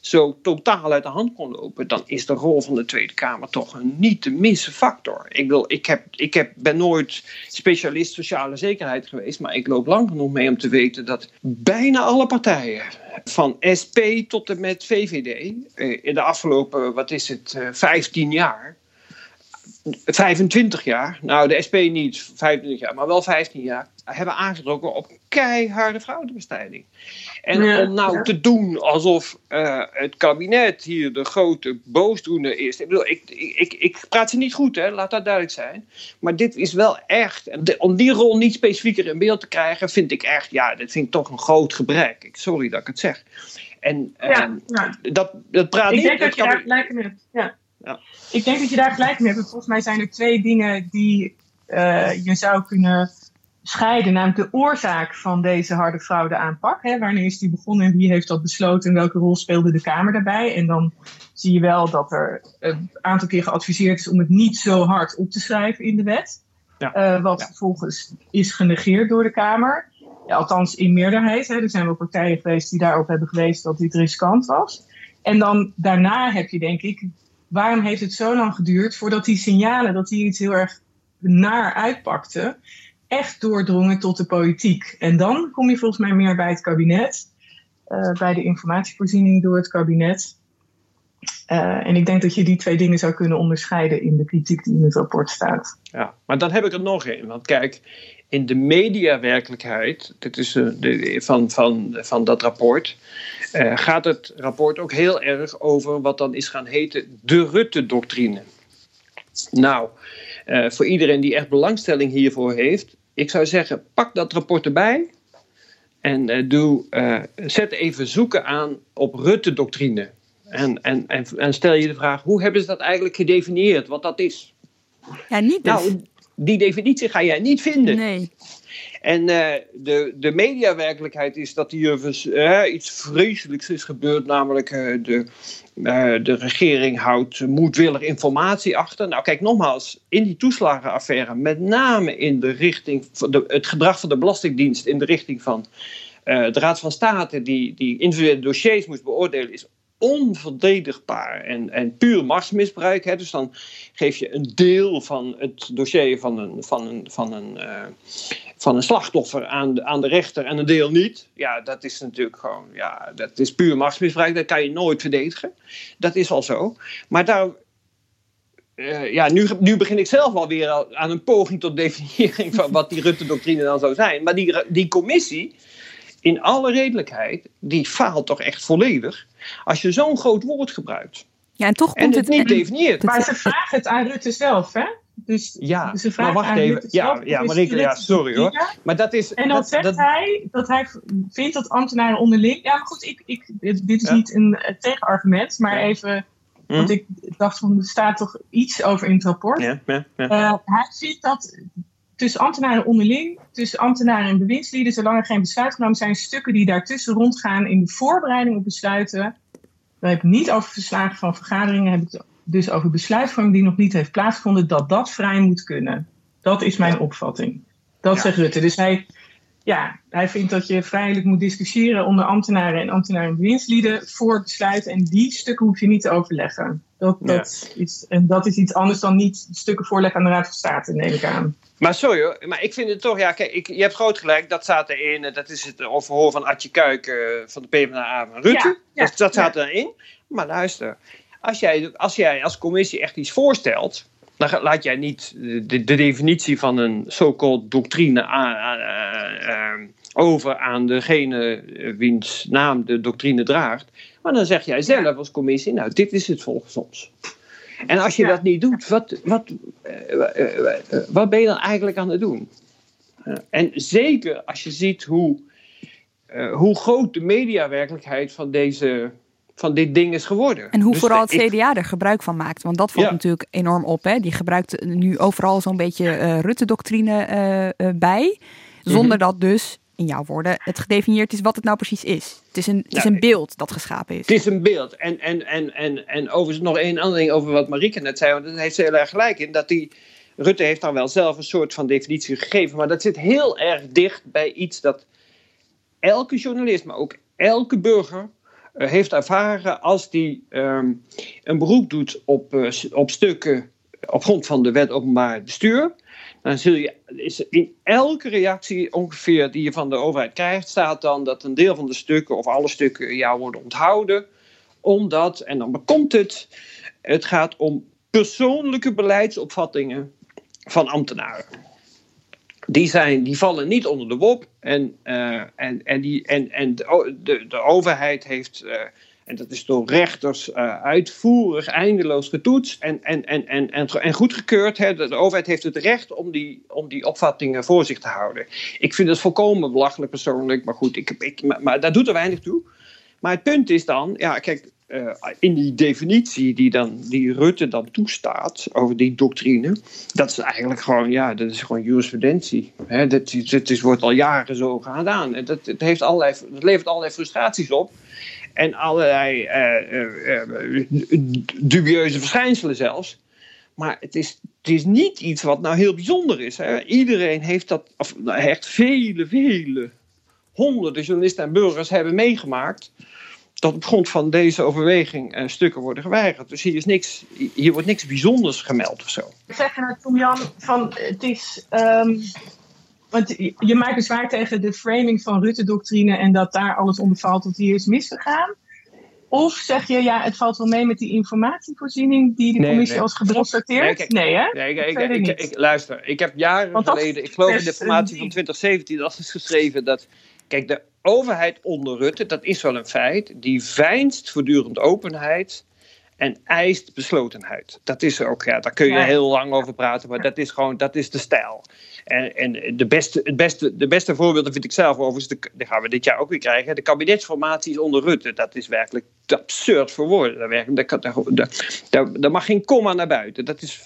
zo totaal uit de hand kon lopen, dan is de rol van de Tweede Kamer toch een niet te missen factor. Ik, wil, ik, heb, ik heb, ben nooit specialist sociale zekerheid geweest, maar ik loop lang genoeg mee om te weten dat bijna alle partijen, van SP tot en met VVD, uh, in de afgelopen, wat is het, 15 jaar, 25 jaar, nou de SP niet 25 jaar, maar wel 15 jaar, hebben aangetrokken op keiharde fraudebestrijding. En om nou te doen alsof uh, het kabinet hier de grote boosdoener is. Ik bedoel, ik, ik, ik praat ze niet goed, hè, laat dat duidelijk zijn. Maar dit is wel echt. En om die rol niet specifieker in beeld te krijgen, vind ik echt, ja, dat vind ik toch een groot gebrek. Sorry dat ik het zeg. En ja, ja. Dat, dat praat ik niet. Denk dat, je daar gelijk in hebt. Ja. Ja. Ik denk dat je daar gelijk in hebt. Volgens mij zijn er twee dingen die uh, je zou kunnen scheiden, namelijk de oorzaak van deze harde fraudeaanpak. Hè, wanneer is die begonnen en wie heeft dat besloten en welke rol speelde de Kamer daarbij? En dan zie je wel dat er een aantal keer geadviseerd is om het niet zo hard op te schrijven in de wet. Ja. Uh, wat ja. vervolgens is genegeerd door de Kamer. Ja, althans in meerderheid. Hè. Er zijn wel partijen geweest die daarop hebben gewezen dat dit riskant was. En dan daarna heb je denk ik, waarom heeft het zo lang geduurd voordat die signalen dat hier iets heel erg naar uitpakte, echt doordrongen tot de politiek. En dan kom je volgens mij meer bij het kabinet, uh, bij de informatievoorziening door het kabinet. Uh, en ik denk dat je die twee dingen zou kunnen onderscheiden in de kritiek die in het rapport staat. Ja, maar dan heb ik er nog één. Want kijk, in de mediawerkelijkheid, dit is uh, de, van, van, van dat rapport, uh, gaat het rapport ook heel erg over wat dan is gaan heten de Rutte-doctrine. Nou, uh, voor iedereen die echt belangstelling hiervoor heeft, ik zou zeggen, pak dat rapport erbij en uh, doe, zet even zoeken aan op Rutte-doctrine. En, en, en, en, stel je de vraag, hoe hebben ze dat eigenlijk gedefinieerd, wat dat is? Ja, niet dus. Nou, die definitie ga jij niet vinden. Nee. En uh, de, de mediawerkelijkheid is dat hier uh, iets vreselijks is gebeurd, namelijk uh, de, de regering houdt moedwillig informatie achter. Nou, kijk nogmaals, in die toeslagenaffaire, met name in de richting van de, het gedrag van de Belastingdienst in de richting van de Raad van State, die, die individuele dossiers moest beoordelen, is onverdedigbaar en, en puur machtsmisbruik. Hè. Dus dan geef je een deel van het dossier van een, van een, van een, uh, van een slachtoffer aan de, aan de rechter en een deel niet. Ja, dat is natuurlijk gewoon, ja, dat is puur machtsmisbruik. Dat kan je nooit verdedigen. Dat is al zo. Maar daar, uh, ja, nu, nu begin ik zelf alweer aan een poging tot definiëring van wat die Rutte-doctrine dan zou zijn. Maar die, die commissie, in alle redelijkheid, die faalt toch echt volledig als je zo'n groot woord gebruikt. Ja, en toch en komt het, het niet definieert. Maar ze vragen het aan Rutte zelf, hè? Dus ja, ze maar wacht even. Ja, ja, Marieke, ja, sorry hoor. Maar dat is, en dan dat, zegt dat, hij dat hij vindt dat ambtenaren onderling. Ja, maar goed, ik, ik, dit is Ja. niet een eh, tegenargument, maar Ja. even. Hm? Want ik dacht van er staat toch iets over in het rapport. ja, ja, ja. Eh, hij vindt dat tussen ambtenaren onderling, tussen ambtenaren en bewindslieden, zolang er geen besluit genomen zijn, stukken die daartussen rondgaan in de voorbereiding op besluiten. Dan heb ik het niet over verslagen van vergaderingen, heb ik het dus over besluitvorming die nog niet heeft plaatsgevonden, dat dat vrij moet kunnen. Dat is mijn opvatting. Dat Ja. zegt Rutte. Dus hij, ja, hij vindt dat je vrijelijk moet discussiëren onder ambtenaren en ambtenaren en bewindslieden voor besluiten. En die stukken hoef je niet te overleggen. Dat, Ja. dat is, en dat is iets anders dan niet stukken voorleggen aan de Raad van State, neem ik aan. Maar sorry hoor, maar ik vind het toch, ja, kijk, ik, je hebt groot gelijk, dat staat erin. Dat is het overhoor van Adje Kuik eh, van de PvdA van Rutte. Ja, ja, dat, dat staat erin. Maar luister, als jij, als jij als commissie echt iets voorstelt, dan laat jij niet de, de definitie van een so-called doctrine aan, aan, over aan degene eh, wiens naam de doctrine draagt. Maar dan zeg jij zelf als commissie, nou, dit is het volgens ons. En als je Ja. dat niet doet, wat, wat, eh, eh, eh, wat ben je dan eigenlijk aan het doen? Eh, en zeker als je ziet hoe, eh, hoe groot de mediawerkelijkheid van, deze, van dit ding is geworden. En hoe Dus vooral het ik- CDA er gebruik van maakt. Want dat valt Ja. natuurlijk enorm op. Hè? Die gebruikt nu overal zo'n beetje eh, Rutte-doctrine eh, eh, bij. Zonder Mhm. dat dus, in jouw woorden, het gedefinieerd is wat het nou precies is. Het is een, het is Ja. een beeld dat geschapen is. Het is een beeld. En, en, en, en, en overigens nog één ander ding over wat Marieke net zei. Want daar heeft ze heel erg gelijk in. Dat die, Rutte heeft dan wel zelf een soort van definitie gegeven. Maar dat zit heel erg dicht bij iets dat elke journalist, maar ook elke burger eh, heeft ervaren als die ehm, een beroep doet op, eh, op stukken op grond van de wet openbaar bestuur. Dan zul je is in elke reactie ongeveer die je van de overheid krijgt, staat dan dat een deel van de stukken of alle stukken jou worden onthouden. Omdat, en dan komt het, het gaat om persoonlijke beleidsopvattingen van ambtenaren. Die, zijn, die vallen niet onder de WOP en, uh, en, en, die, en, en de, de, overheid heeft uh, en dat is door rechters uh, uitvoerig, eindeloos getoetst en, en, en, en, en, en goedgekeurd. Hè. De, overheid heeft het recht om die, om die opvattingen voor zich te houden. Ik vind het volkomen belachelijk persoonlijk, maar goed, ik, ik, maar dat doet er weinig toe. Maar het punt is dan, ja, kijk, uh, in die definitie die, dan, die Rutte dan toestaat over die doctrine, dat is eigenlijk gewoon, ja, dat is gewoon jurisprudentie. Hè, dat, is, wordt al jaren zo gedaan. En dat, het heeft allerlei, dat levert allerlei frustraties op en allerlei uh, uh, dubieuze verschijnselen zelfs. Maar het is, het is niet iets wat nou heel bijzonder is. Hè. Iedereen heeft dat, of nou, vele, vele honderden journalisten en burgers hebben meegemaakt dat op grond van deze overweging uh, stukken worden geweigerd. Dus hier, is niks, hier wordt niks bijzonders gemeld of zo. Zeg je nou, Tom Jan, van het is. Um, want je maakt bezwaar tegen de framing van Rutte-doctrine en dat daar alles onder valt wat hier is misgegaan. Of zeg je, ja, het valt wel mee met die informatievoorziening die de Nee, commissie nee. als sorteert? kijk, Nee, hè? Nee, ik, ik, ik ik, ik- luister, ik heb jaren geleden, ik geloof in de informatie van 2017, dat is geschreven dat, kijk, de overheid onder Rutte, dat is wel een feit, die veinst voortdurend openheid en eist beslotenheid. Dat is ook, ja, daar kun je heel lang over praten, maar dat is gewoon, dat is de stijl. En, en de, beste, het beste, de beste voorbeelden vind ik zelf overigens, de, die gaan we dit jaar ook weer krijgen, de kabinetsformaties onder Rutte. Dat is werkelijk absurd voor woorden. Daar, mag geen komma naar buiten. Dat is,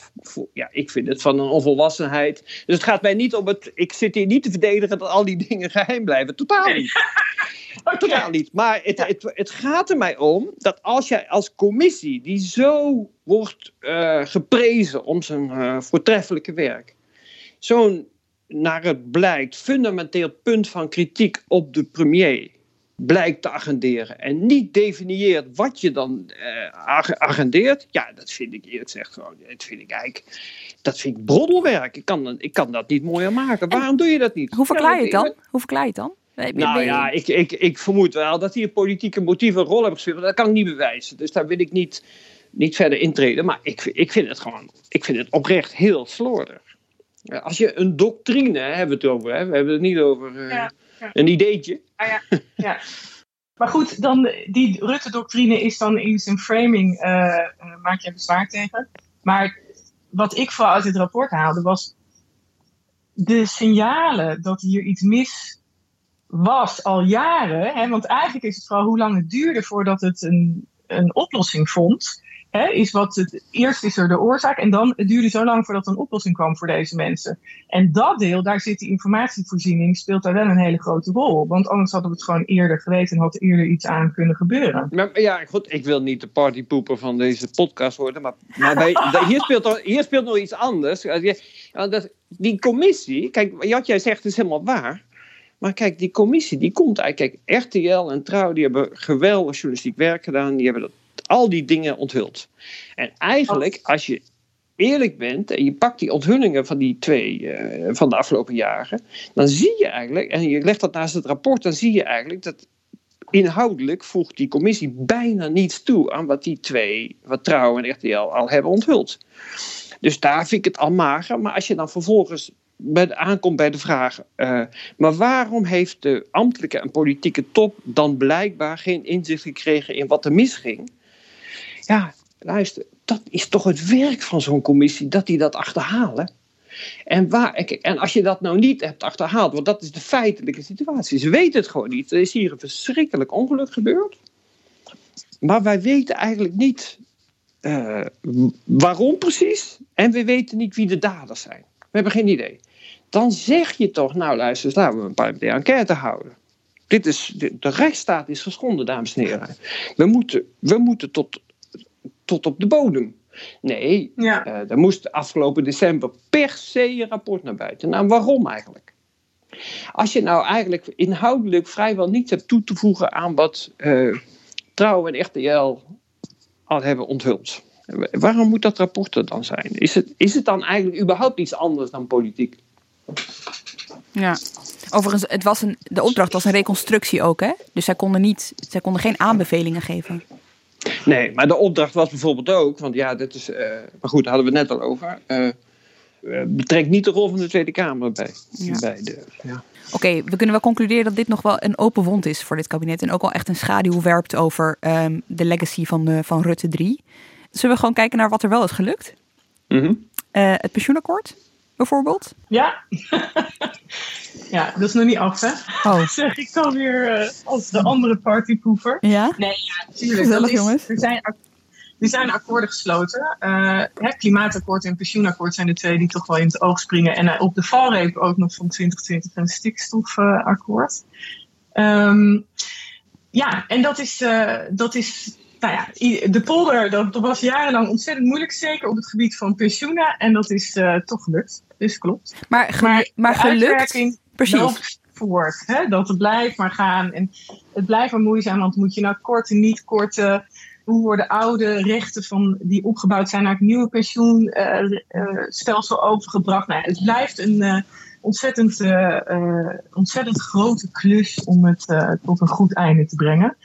ja, ik vind het van een onvolwassenheid. Dus het gaat mij niet om het, ik zit hier niet te verdedigen dat al die dingen geheim blijven. Totaal niet. Totaal niet. Maar het, het, het gaat er mij om dat als jij als commissie, die zo wordt eh, geprezen om zijn eh, voortreffelijke werk, zo'n, naar het blijkt, fundamenteel punt van kritiek op de premier blijkt te agenderen en niet definieert wat je dan eh, ag- agendeert, ja, dat vind ik eerlijk gezegd gewoon, dat vind ik eigenlijk, dat vind ik broddelwerk. Ik kan, ik kan dat niet mooier maken. Waarom doe je dat niet? Hoe verklaar je het dan? Hoe verklaar je het dan? Nou ja, ik, ik, ik vermoed wel dat hier politieke motieven een rol hebben gespeeld. maar Dat kan ik niet bewijzen. Dus daar wil ik niet, niet verder intreden. Maar ik, ik vind het gewoon, ik vind het oprecht heel slordig. Als je een doctrine, hè, hebben we het over, hè? we hebben het niet over eh, Ja, ja. een ideetje. Ah, ja, ja. Maar goed, dan, die Rutte-doctrine is dan in zijn framing, eh, eh, maak je bezwaar tegen. Maar wat ik vooral uit het rapport haalde was de signalen dat hier iets mis was al jaren. Hè, want eigenlijk is het vooral hoe lang het duurde voordat het een, een oplossing vond. Is wat het, eerst is er de oorzaak en dan duurde zo lang voordat een oplossing kwam voor deze mensen. En dat deel, daar zit die informatievoorziening, speelt daar wel een hele grote rol. Want anders hadden we het gewoon eerder geweten en had er eerder iets aan kunnen gebeuren. Maar, ja, goed, ik wil niet de partypoeper van deze podcast worden. Maar, maar hier, speelt er, hier speelt nog iets anders. Die commissie, kijk, wat jij zegt is helemaal waar. Maar kijk, die commissie, die komt eigenlijk... Kijk, RTL en Trouw, die hebben geweldig journalistiek werk gedaan. Die hebben dat, al die dingen onthuld. En eigenlijk, als je eerlijk bent en je pakt die onthullingen van die twee eh, van de afgelopen jaren, dan zie je eigenlijk, en je legt dat naast het rapport, dan zie je eigenlijk dat inhoudelijk voegt die commissie bijna niets toe aan wat die twee, wat Trouw en RTL al hebben onthuld. Dus daar vind ik het al mager. Maar als je dan vervolgens bij de, aankomt bij de vraag, eh, maar waarom heeft de ambtelijke en politieke top dan blijkbaar geen inzicht gekregen in wat er misging? Ja, luister, dat is toch het werk van zo'n commissie, dat die dat achterhalen. En, waar, en als je dat nou niet hebt achterhaald, want dat is de feitelijke situatie. Ze weten het gewoon niet. Er is hier een verschrikkelijk ongeluk gebeurd. Maar wij weten eigenlijk niet eh, waarom precies. En we weten niet wie de daders zijn. We hebben geen idee. Dan zeg je toch, nou luister, laten we een paar de enquête houden. Dit is, de, de rechtsstaat is geschonden, dames en heren. We moeten, we moeten tot, tot op de bodem. Nee, Ja. eh, er moest afgelopen december per se een rapport naar buiten. Nou, waarom eigenlijk? Als je nou eigenlijk inhoudelijk vrijwel niets hebt toe te voegen aan wat eh Trouw en RTL al hebben onthuld. Waarom moet dat rapport er dan zijn? Is het, is het dan eigenlijk überhaupt iets anders dan politiek? Ja. Overigens, het was een, de opdracht was een reconstructie ook, hè? Dus zij konden, niet, zij konden geen aanbevelingen geven. Nee, maar de opdracht was bijvoorbeeld ook, want ja, dit is, uh, maar goed, daar hadden we het net al over. Uh, betrekt niet de rol van de Tweede Kamer bij. Ja. bij de, ja. Oké, we kunnen wel concluderen dat dit nog wel een open wond is voor dit kabinet. En ook al echt een schaduw werpt over um, de legacy van, uh, van Rutte 3. Zullen we gewoon kijken naar wat er wel is gelukt? Mm -hmm. het pensioenakkoord, bijvoorbeeld? Ja. ja, dat is nog niet af, hè? Oh. zeg ik dan weer uh, als de andere partyproever. Ja? Nee, ja, natuurlijk. Gezellig, is, jongens. Er zijn, er zijn akkoorden gesloten. Uh, het klimaatakkoord en pensioenakkoord zijn de twee die toch wel in het oog springen. En op de valreep ook nog van 2020 een stikstofakkoord. Um, ja, en dat is, dat is nou ja, de polder, dat, dat, was jarenlang ontzettend moeilijk, zeker op het gebied van pensioenen. En dat is uh, toch gelukt. Dus klopt. Maar, ge maar, maar gelukt? Precies. Voort, hè? Dat het blijft maar gaan. En het blijft maar moeizaam, want moet je nou korte, niet korte. Hoe worden oude rechten van, die opgebouwd zijn naar het nieuwe pensioenstelsel uh, uh, overgebracht? Nou, het blijft een ontzettend, ontzettend grote klus om het tot een goed einde te brengen.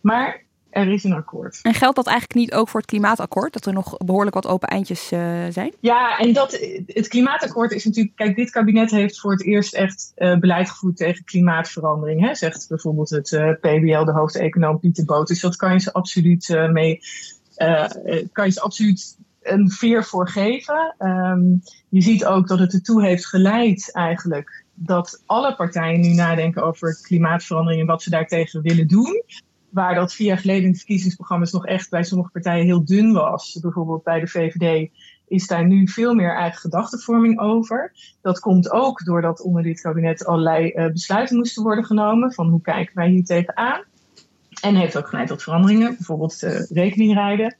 Maar er is een akkoord. En geldt dat eigenlijk niet ook voor het klimaatakkoord? Dat er nog behoorlijk wat open eindjes uh, zijn? Ja, en dat, het klimaatakkoord is natuurlijk... Kijk, dit kabinet heeft voor het eerst echt uh, beleid gevoerd tegen klimaatverandering. Hè? Zegt bijvoorbeeld het uh, PBL, de hoofdeconoom Pieter Boot. Dus dat kan je ze absoluut mee... kan je ze absoluut een veer voor geven. Um, je ziet ook dat het ertoe heeft geleid eigenlijk... dat alle partijen nu nadenken over klimaatverandering... en wat ze daartegen willen doen waar dat vier jaar geleden in verkiezingsprogramma's nog echt bij sommige partijen heel dun was, bijvoorbeeld bij de VVD, is daar nu veel meer eigen gedachtenvorming over. Dat komt ook doordat onder dit kabinet allerlei uh, besluiten moesten worden genomen van hoe kijken wij hier tegenaan. En heeft ook geleid tot veranderingen, bijvoorbeeld uh, rekeningrijden,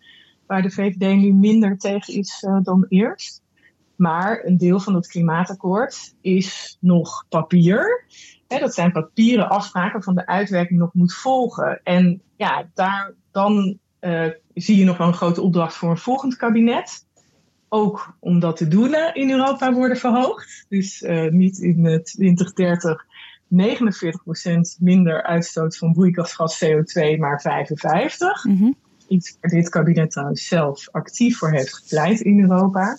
waar de VVD nu minder tegen is uh, dan eerst. Maar een deel van het klimaatakkoord is nog papier. Dat zijn papieren afspraken van de uitwerking nog moet volgen. En ja, daar, dan uh, zie je nog wel een grote opdracht voor een volgend kabinet. Ook omdat de doelen in Europa worden verhoogd. Dus uh, niet in 2030 49% minder uitstoot van broeikasgas CO2, maar 55. Mm -hmm. Iets waar dit kabinet trouwens zelf actief voor heeft gepleit in Europa.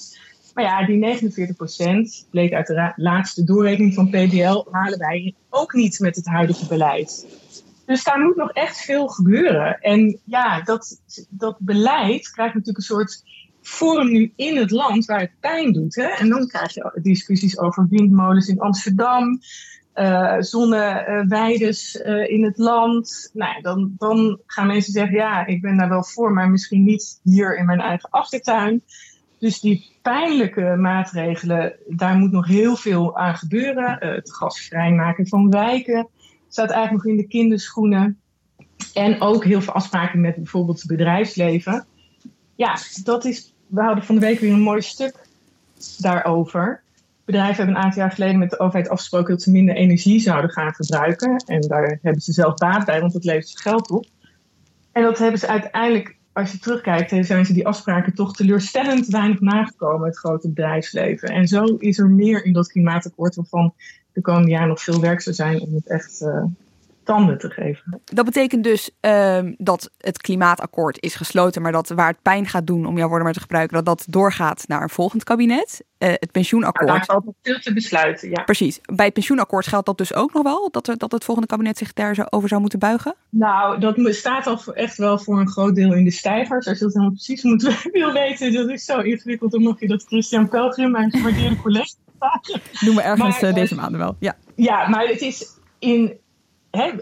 Maar ja, die 49% bleek uit de laatste doorrekening van PBL halen wij ook niet met het huidige beleid. Dus daar moet nog echt veel gebeuren. En ja, dat, dat beleid krijgt natuurlijk een soort vorm nu in het land waar het pijn doet. Hè? En dan krijg je discussies over windmolens in Amsterdam, uh, zonneweides uh, in het land. Nou, dan, dan gaan mensen zeggen, ja, ik ben daar wel voor, maar misschien niet hier in mijn eigen achtertuin. Dus die pijnlijke maatregelen, daar moet nog heel veel aan gebeuren. Uh, het gasvrij maken van wijken staat eigenlijk nog in de kinderschoenen. En ook heel veel afspraken met bijvoorbeeld het bedrijfsleven. Ja, dat is. We hadden van de week weer een mooi stuk daarover. Bedrijven hebben een aantal jaar geleden met de overheid afgesproken dat ze minder energie zouden gaan verbruiken. En daar hebben ze zelf baat bij, want dat levert ze geld op. En dat hebben ze uiteindelijk als je terugkijkt, zijn ze die afspraken toch teleurstellend weinig nagekomen, het grote bedrijfsleven. En zo is er meer in dat klimaatakkoord waarvan de komende jaren nog veel werk zou zijn om het echt uh, tanden te geven. Dat betekent dus um, dat het klimaatakkoord is gesloten, maar dat waar het pijn gaat doen, om jouw woorden maar te gebruiken, dat dat doorgaat naar een volgend kabinet. Uh, het pensioenakkoord. Nou, daar valt veel te besluiten, ja. Precies. Bij het pensioenakkoord geldt dat dus ook nog wel, dat, er, dat het volgende kabinet zich daarover zou moeten buigen? Nou, dat staat al echt wel voor een groot deel in de stijgers. Als je dat helemaal precies moet wil weten, dat is zo ingewikkeld om nog je dat Christian Pelgrim, mijn gewaardeerde collega, Doen we ergens maar, uh, deze maanden wel, ja. Ja, maar het is in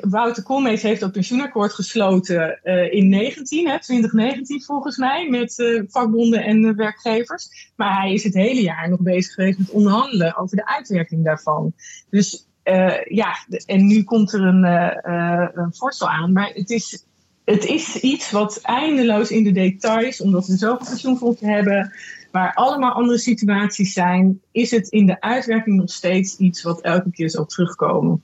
Wouter Koolmees heeft dat pensioenakkoord gesloten uh, in 19, hè, 2019 volgens mij, met uh, vakbonden en uh, werkgevers. Maar hij is het hele jaar nog bezig geweest met onderhandelen over de uitwerking daarvan. Dus ja, en nu komt er een, een voorstel aan. Maar het is, het is iets wat eindeloos in de details, omdat we zoveel pensioenfondsen hebben, waar allemaal andere situaties zijn, is het in de uitwerking nog steeds iets wat elke keer zal terugkomen.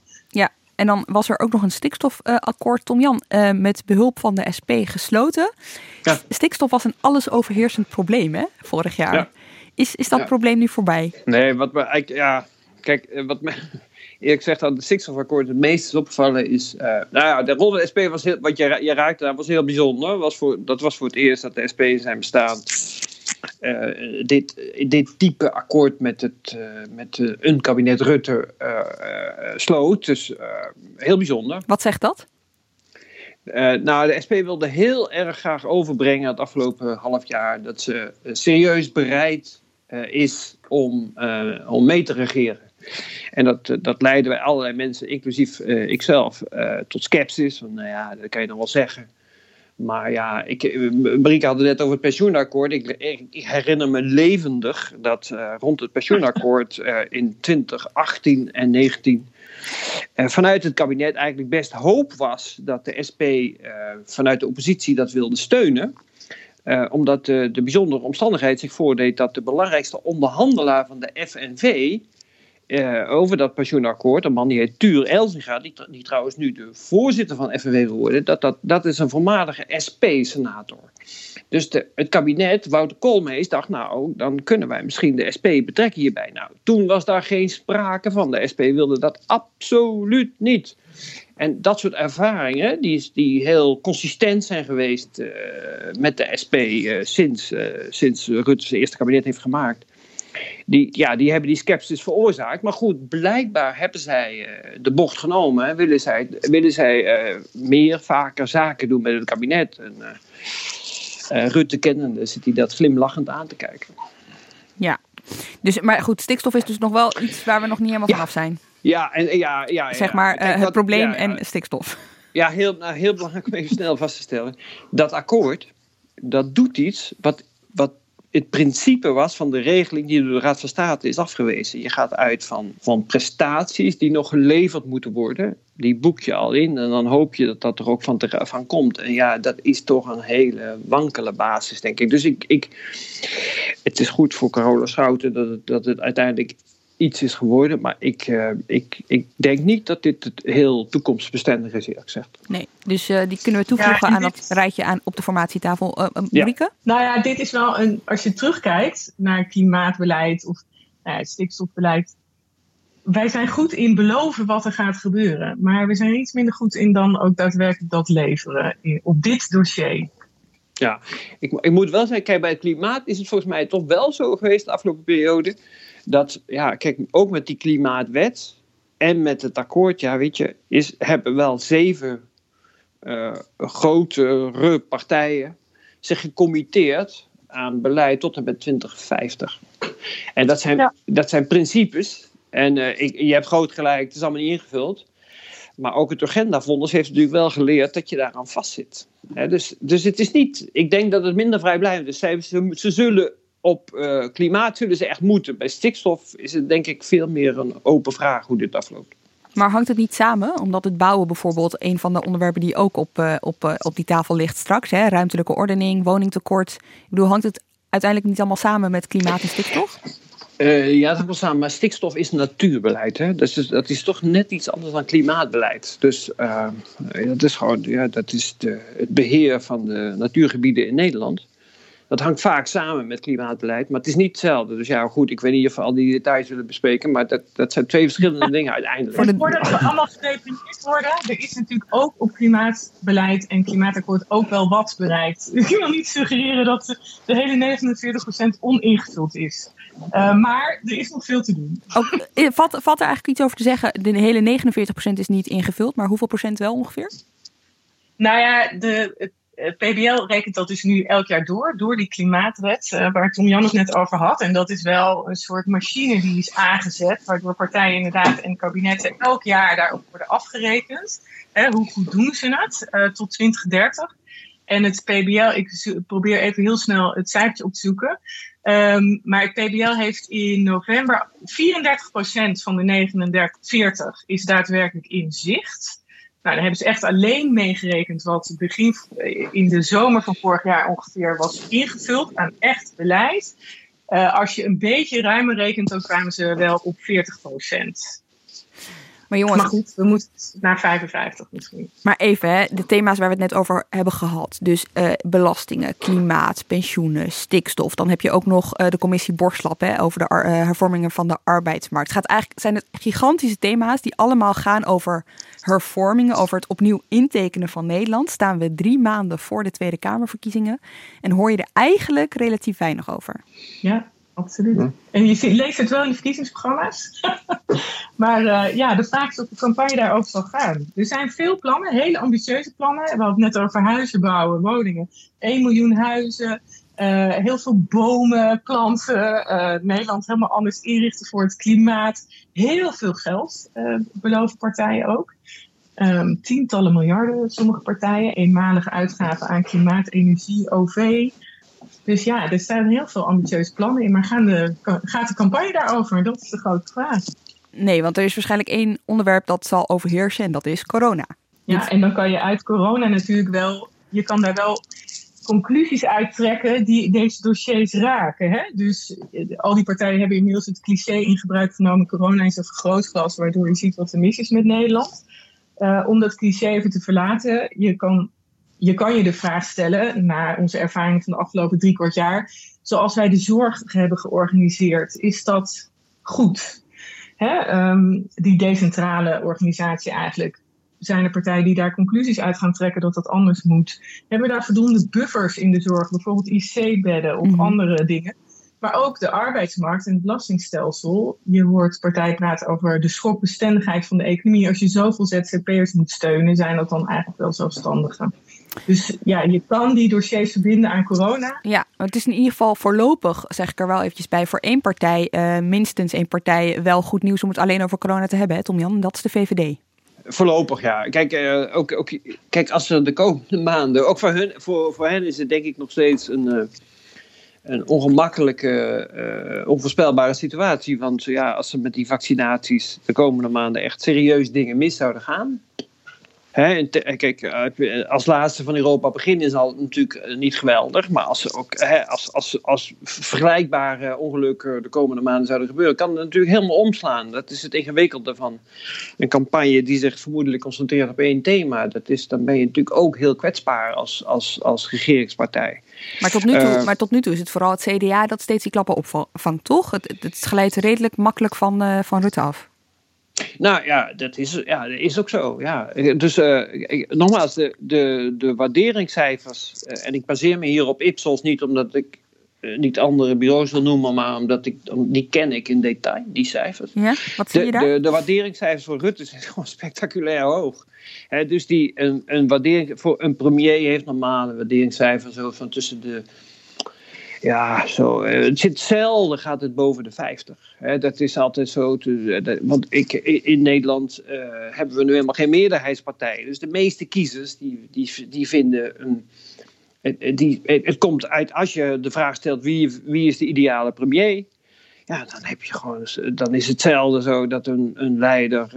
En dan was er ook nog een stikstofakkoord, Tom Jan, uh, met behulp van de SP gesloten. Ja. Stikstof was een alles overheersend probleem, hè, vorig jaar. Ja. Is, is dat Ja. probleem nu voorbij? Nee, wat me ja, kijk, eh, wat me, eerlijk gezegd dat het stikstofakkoord het meest is opgevallen is... Uh, nou ja, de rol van de SP was heel, wat je, je raakte aan, was heel bijzonder. Was voor, dat was voor het eerst dat de SP in zijn bestaan uh, dit, dit type akkoord met, het, uh, met uh, een kabinet Rutte sloot. Dus heel bijzonder. Wat zegt dat? nou, de SP wilde heel erg graag overbrengen het afgelopen half jaar dat ze serieus bereid is om, om mee te regeren. En dat, dat leidde bij allerlei mensen, inclusief ikzelf, tot sceptisch. Van, nou ja, dat kan je dan wel zeggen. Maar ja, ik, Marieke had het net over het pensioenakkoord. Ik, herinner me levendig dat uh, rond het pensioenakkoord uh, in 2018 en 19 uh, vanuit het kabinet eigenlijk best hoop was dat de SP vanuit de oppositie dat wilde steunen. omdat de bijzondere omstandigheid zich voordeed dat de belangrijkste onderhandelaar van de FNV uh, over dat pensioenakkoord, een man die heet Tuur Elzinga, die, die trouwens nu de voorzitter van FNW wordt, dat, dat, dat is een voormalige SP-senator. Dus de, het kabinet, Wouter Koolmees, dacht nou, dan kunnen wij misschien de SP betrekken hierbij. Nou, toen was daar geen sprake van. De SP wilde dat absoluut niet. En dat soort ervaringen, die, die heel consistent zijn geweest uh, met de SP uh, sinds, uh, sinds Rutte zijn eerste kabinet heeft gemaakt, die, ja, die hebben die sceptisch veroorzaakt. Maar goed, blijkbaar hebben zij uh, de bocht genomen. Hè. Willen zij, willen zij uh, meer, vaker zaken doen met het kabinet. En, uh, Rutte kennende zit hij dat glimlachend aan te kijken. Ja, dus, maar goed, stikstof is dus nog wel iets waar we nog niet helemaal ja. vanaf zijn. Ja, en, ja, ja, zeg maar het dat- probleem en stikstof. Ja, heel, nou, heel belangrijk om even snel vast te stellen. Dat akkoord, dat doet iets wat, wat het principe was van de regeling die door de Raad van State is afgewezen. Je gaat uit van, van prestaties die nog geleverd moeten worden. Die boek je al in en dan hoop je dat dat er ook van, van komt. En ja, dat is toch een hele wankele basis, denk ik. Dus ik, ik, het is goed voor Carola Schouten dat het, dat het uiteindelijk iets is geworden. Maar ik, uh, ik, ik denk niet dat dit het heel toekomstbestendig is, eerlijk gezegd. Nee, dus uh, die kunnen we toevoegen Ja, en aan dit- dat rijtje aan op de formatietafel. Uh, uh, Marieke? Nou ja, dit is wel een. Als je terugkijkt naar klimaatbeleid of nou ja, het stikstofbeleid. Wij zijn goed in beloven wat er gaat gebeuren. Maar we zijn iets minder goed in dan ook daadwerkelijk dat leveren in, op dit dossier. Ja, ik, ik moet wel zeggen, kijk, bij het klimaat is het volgens mij toch wel zo geweest de afgelopen periode. Dat, ja, kijk, ook met die klimaatwet en met het akkoord, ja, weet je, is, hebben wel zeven uh, grotere partijen zich gecommitteerd aan beleid tot en met 2050. En dat zijn, Ja. dat zijn principes. En uh, ik, je hebt groot gelijk, het is allemaal niet ingevuld. Maar ook het Urgenda-fonds heeft natuurlijk wel geleerd dat je daaraan vastzit. Hè, dus, dus het is niet, ik denk dat het minder vrijblijvend is. Ze, ze zullen op uh, klimaat zullen ze echt moeten. Bij stikstof is het denk ik veel meer een open vraag hoe dit afloopt. Maar hangt het niet samen? Omdat het bouwen bijvoorbeeld een van de onderwerpen die ook op, uh, op, uh, op die tafel ligt straks. Hè? Ruimtelijke ordening, woningtekort. Ik bedoel, hangt het uiteindelijk niet allemaal samen met klimaat en stikstof? Uh, ja, dat hangt wel samen. Maar stikstof is natuurbeleid. Hè? Dat, is, dat is toch net iets anders dan klimaatbeleid. Dus uh, dat is gewoon ja, dat is de, het beheer van de natuurgebieden in Nederland. Dat hangt vaak samen met klimaatbeleid, maar het is niet hetzelfde. Dus ja, goed, ik weet niet of we al die details willen bespreken, maar dat, dat zijn twee verschillende dingen uiteindelijk. Voor de... Voordat we allemaal gedefinieerd worden, er is natuurlijk ook op klimaatbeleid en klimaatakkoord ook wel wat bereikt. Ik wil niet suggereren dat de hele 49% oningevuld is. Uh, maar er is nog veel te doen. Ook, eh, valt, valt er eigenlijk iets over te zeggen? De hele 49% is niet ingevuld, maar hoeveel procent wel ongeveer? Nou ja, de, het PBL rekent dat dus nu elk jaar door, door die klimaatwet, uh, waar Tom Jan het net over had. En dat is wel een soort machine die is aangezet, waardoor partijen inderdaad en kabinetten elk jaar daarop worden afgerekend. Hè, hoe goed doen ze het uh, tot 2030? En het PBL, ik probeer even heel snel het cijfertje op te zoeken. Um, maar het PBL heeft in november 34% van de 3940 is daadwerkelijk in zicht. Nou, dan hebben ze echt alleen meegerekend wat begin in de zomer van vorig jaar ongeveer was ingevuld aan echt beleid. Uh, als je een beetje ruimer rekent, dan kwamen ze wel op 40 procent. Maar jongens, maar goed, we moeten naar 55 misschien. Maar even, hè, de thema's waar we het net over hebben gehad. Dus uh, belastingen, klimaat, pensioenen, stikstof. Dan heb je ook nog uh, de commissie Borslap hè, over de uh, hervormingen van de arbeidsmarkt. Het gaat eigenlijk, zijn het gigantische thema's die allemaal gaan over hervormingen, over het opnieuw intekenen van Nederland. Staan we drie maanden voor de Tweede Kamerverkiezingen. En hoor je er eigenlijk relatief weinig over. Ja, absoluut. En je leest het wel in je verkiezingsprogramma's. maar uh, ja, de vraag is of de campagne daarover zal gaan. Er zijn veel plannen, hele ambitieuze plannen. We hadden het net over huizen bouwen, woningen. 1 miljoen huizen, uh, heel veel bomen, planten. Uh, Nederland helemaal anders inrichten voor het klimaat. Heel veel geld beloven partijen ook. Um, tientallen miljarden, sommige partijen. Eenmalige uitgaven aan klimaat, energie, OV. Dus ja, er staan heel veel ambitieuze plannen in. Maar gaan de, gaat de campagne daarover? Dat is de grote vraag. Nee, want er is waarschijnlijk één onderwerp dat zal overheersen en dat is corona. Ja, en dan kan je uit corona natuurlijk wel, je kan daar wel conclusies uittrekken die deze dossiers raken. Hè? Dus al die partijen hebben inmiddels het cliché in gebruik genomen: corona is een vergrootglas, waardoor je ziet wat er mis is met Nederland. Uh, om dat cliché even te verlaten, je kan je kan je de vraag stellen, naar onze ervaring van de afgelopen drie kwart jaar, zoals wij de zorg hebben georganiseerd, is dat goed? Hè? Um, die decentrale organisatie eigenlijk. Zijn er partijen die daar conclusies uit gaan trekken dat dat anders moet? Hebben we daar voldoende buffers in de zorg, bijvoorbeeld IC-bedden of mm -hmm. andere dingen? Maar ook de arbeidsmarkt en het belastingstelsel. Je hoort partijen praten over de schokbestendigheid van de economie. Als je zoveel ZZP'ers moet steunen, zijn dat dan eigenlijk wel zelfstandigen. Dus ja, je kan die dossiers verbinden aan corona. Ja, het is in ieder geval voorlopig, zeg ik er wel eventjes bij, voor één partij, uh, minstens één partij, wel goed nieuws om het alleen over corona te hebben, hè, Tom Jan? Dat is de VVD. Voorlopig, ja. Kijk, uh, ook, ook, kijk als er de komende maanden, ook voor, hun, voor, voor hen is het denk ik nog steeds een, uh, een ongemakkelijke, uh, onvoorspelbare situatie. Want ja, als er met die vaccinaties de komende maanden echt serieus dingen mis zouden gaan, Hè, kijk, als laatste van Europa beginnen is al natuurlijk niet geweldig. Maar als, ook, hè, als, als, als vergelijkbare ongelukken de komende maanden zouden gebeuren, kan het natuurlijk helemaal omslaan. Dat is het ingewikkelde van een campagne die zich vermoedelijk concentreert op één thema. Dat is, dan ben je natuurlijk ook heel kwetsbaar als, als, als regeringspartij. Maar tot, nu toe, uh, maar tot nu toe is het vooral het CDA dat steeds die klappen opvangt, toch? Het, het glijdt redelijk makkelijk van, uh, van Rutte af. Nou ja, dat is, ja, dat is ook zo. Ja. Dus uh, nogmaals, de, de, de waarderingscijfers, uh, en ik baseer me hier op Ipsos niet omdat ik uh, niet andere bureaus wil noemen, maar omdat ik, die ken ik in detail, die cijfers. Ja, wat zie je daar? De, de waarderingscijfers voor Rutte zijn gewoon spectaculair hoog. He, dus die, een, een waardering voor een premier heeft normale waarderingscijfers zo van tussen de ja, zo, het zit zelden gaat het boven de 50. Hè, dat is altijd zo. Dat, want ik, in Nederland uh, hebben we nu helemaal geen meerderheidspartij. Dus de meeste kiezers die, die, die vinden een. Die, het komt uit als je de vraag stelt wie, wie is de ideale premier. Ja, dan heb je gewoon. Dan is hetzelfde zo dat een, een leider,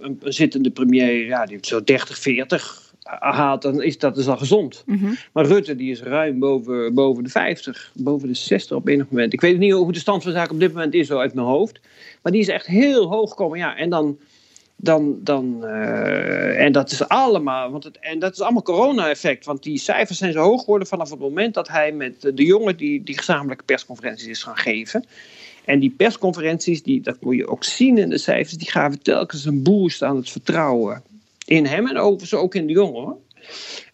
een, zittende premier, ja, die zo 30, 40 haalt, dan is dat dus al gezond. Mhm. Mm -hmm. Maar Rutte die is ruim boven, boven de 50, boven de 60 op enig moment. Ik weet niet hoe de stand van zaken op dit moment is, zo uit mijn hoofd. Maar die is echt heel hoog gekomen. Ja, en dan. dan, dan uh, en dat is allemaal, want het, en dat is allemaal corona-effect. Want die cijfers zijn zo hoog geworden vanaf het moment dat hij met de jongen die, die gezamenlijke persconferenties is gaan geven. En die persconferenties, die, dat moet je ook zien in de cijfers, die gaven telkens een boost aan het vertrouwen in hem en overigens ook in de jongen.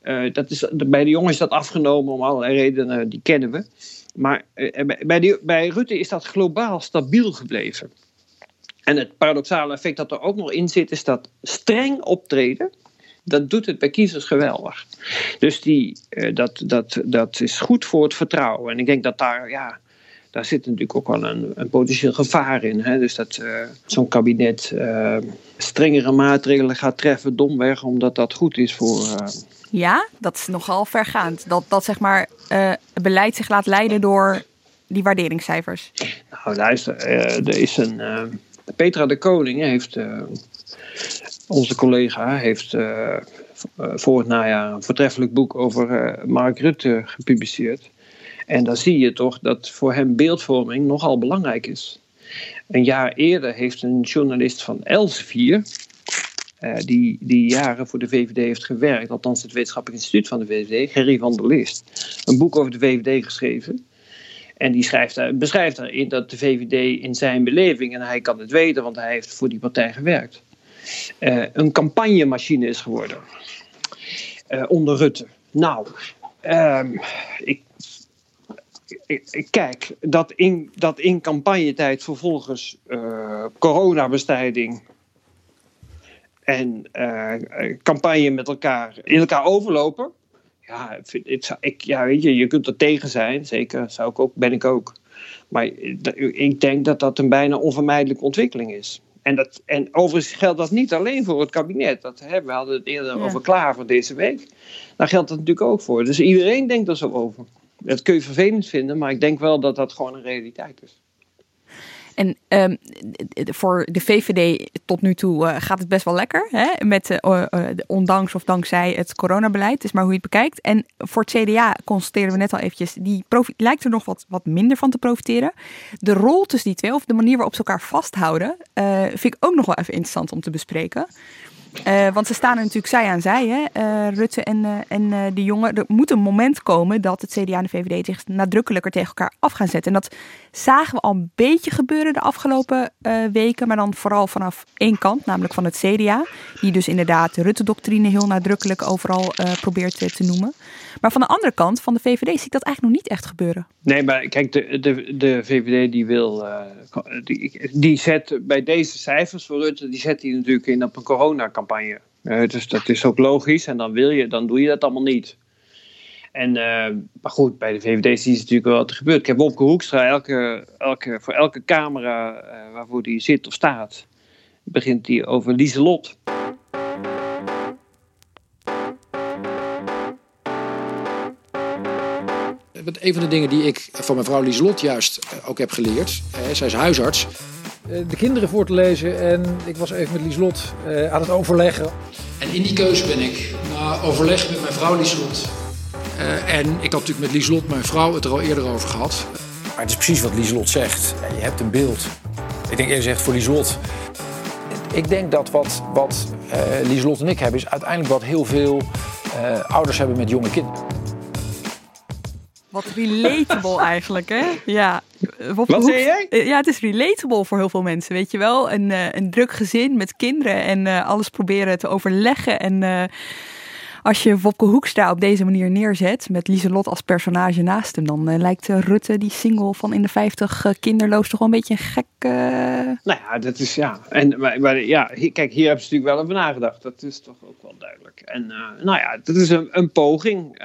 Uh, dat is, bij de jongen is dat afgenomen om allerlei redenen, die kennen we. Maar uh, bij, bij Rutte is dat globaal stabiel gebleven. En het paradoxale effect dat er ook nog in zit, is dat streng optreden, dat doet het bij kiezers geweldig. Dus die, dat, dat, dat is goed voor het vertrouwen. En ik denk dat daar, ja, daar zit natuurlijk ook wel een, een potentieel gevaar in. Hè? Dus dat uh, zo'n kabinet uh, strengere maatregelen gaat treffen, domweg, omdat dat goed is voor. Uh... Ja, dat is nogal vergaand. Dat, dat zeg maar het beleid zich laat leiden door die waarderingscijfers. Nou, luister, er is een. Petra de Koning heeft. onze collega heeft voor het najaar een voortreffelijk boek over Mark Rutte gepubliceerd. En dan zie je toch dat voor hem beeldvorming nogal belangrijk is. Een jaar eerder heeft een journalist van Elsevier, uh, die, die jaren voor de VVD heeft gewerkt, althans het wetenschappelijk instituut van de VVD, Gerry van der List, een boek over de VVD geschreven. En die schrijft beschrijft daarin dat de VVD in zijn beleving, en hij kan het weten, want hij heeft voor die partij gewerkt, uh, een campagnemachine is geworden. Uh, onder Rutte. Nou, ik, ik, kijk, dat in, dat in campagnetijd vervolgens uh, coronabestrijding en campagne met elkaar in elkaar overlopen ja, het, ik, ja, weet je, je kunt er tegen zijn, zeker, zou ik ook, ben ik ook. Maar ik denk dat dat een bijna onvermijdelijke ontwikkeling is. En, dat, en overigens geldt dat niet alleen voor het kabinet. Dat, hè, we hadden het eerder ja. over klaar voor deze week. Daar geldt dat natuurlijk ook voor. Dus iedereen denkt er zo over. Dat kun je vervelend vinden, maar ik denk wel dat dat gewoon een realiteit is. En um, voor de VVD tot nu toe uh, gaat het best wel lekker. Hè? Met, uh, uh, ondanks of dankzij het coronabeleid, is maar hoe je het bekijkt. En voor het CDA constateren we net al eventjes, die lijkt er nog wat, wat minder van te profiteren. De rol tussen die twee, of de manier waarop ze elkaar vasthouden, vind ik ook nog wel even interessant om te bespreken. Uh, want ze staan er natuurlijk zij aan zij, hè? Uh, Rutte en, uh, en de jongen. Er moet een moment komen dat het CDA en de VVD zich nadrukkelijker tegen elkaar af gaan zetten. En dat zagen we al een beetje gebeuren de afgelopen weken, maar dan vooral vanaf één kant, namelijk van het CDA. Die dus inderdaad de Rutte-doctrine heel nadrukkelijk overal probeert te noemen. Maar van de andere kant, van de VVD, zie ik dat eigenlijk nog niet echt gebeuren. Nee, maar kijk, de, de, de VVD die wil, die, die zet bij deze cijfers voor Rutte, die zet hij natuurlijk in op een coronacampagne. Uh, dus dat is ook logisch en dan, wil je, dan doe je dat allemaal niet. En, uh, maar goed, bij de VVD zie je natuurlijk wel wat er gebeurt. Ik heb Wopke Hoekstra, elke, elke, voor elke camera waarvoor hij zit of staat, begint hij over Lieselot. Een van de dingen die ik van mevrouw Lieselot juist ook heb geleerd, zij is huisarts, de kinderen voor te lezen en ik was even met Lieslot aan het overleggen. En in die keuze ben ik na overleg met mijn vrouw Lieslot. En ik had natuurlijk met Lieslot, mijn vrouw, het er al eerder over gehad. Maar het is precies wat Lieslot zegt. Je hebt een beeld. Ik denk eerlijk gezegd voor Lieslot. Ik denk dat wat, wat uh, Lieslot en ik hebben, is uiteindelijk wat heel veel ouders hebben met jonge kinderen. Wat relatable eigenlijk, hè? Ja. Wat, Wat zei jij? Ja, het is relatable voor heel veel mensen, weet je wel. Een, uh, een druk gezin met kinderen en uh, alles proberen te overleggen. En uh, als je Wopke Hoekstra op deze manier neerzet, met Lieselot als personage naast hem, dan lijkt Rutte, die single van in de 50 kinderloos, toch wel een beetje een gek... Nou ja, dat is ja. En, maar, maar ja, hier, kijk, hier hebben ze natuurlijk wel over nagedacht. Dat is toch ook wel duidelijk. En nou ja, dat is een, een poging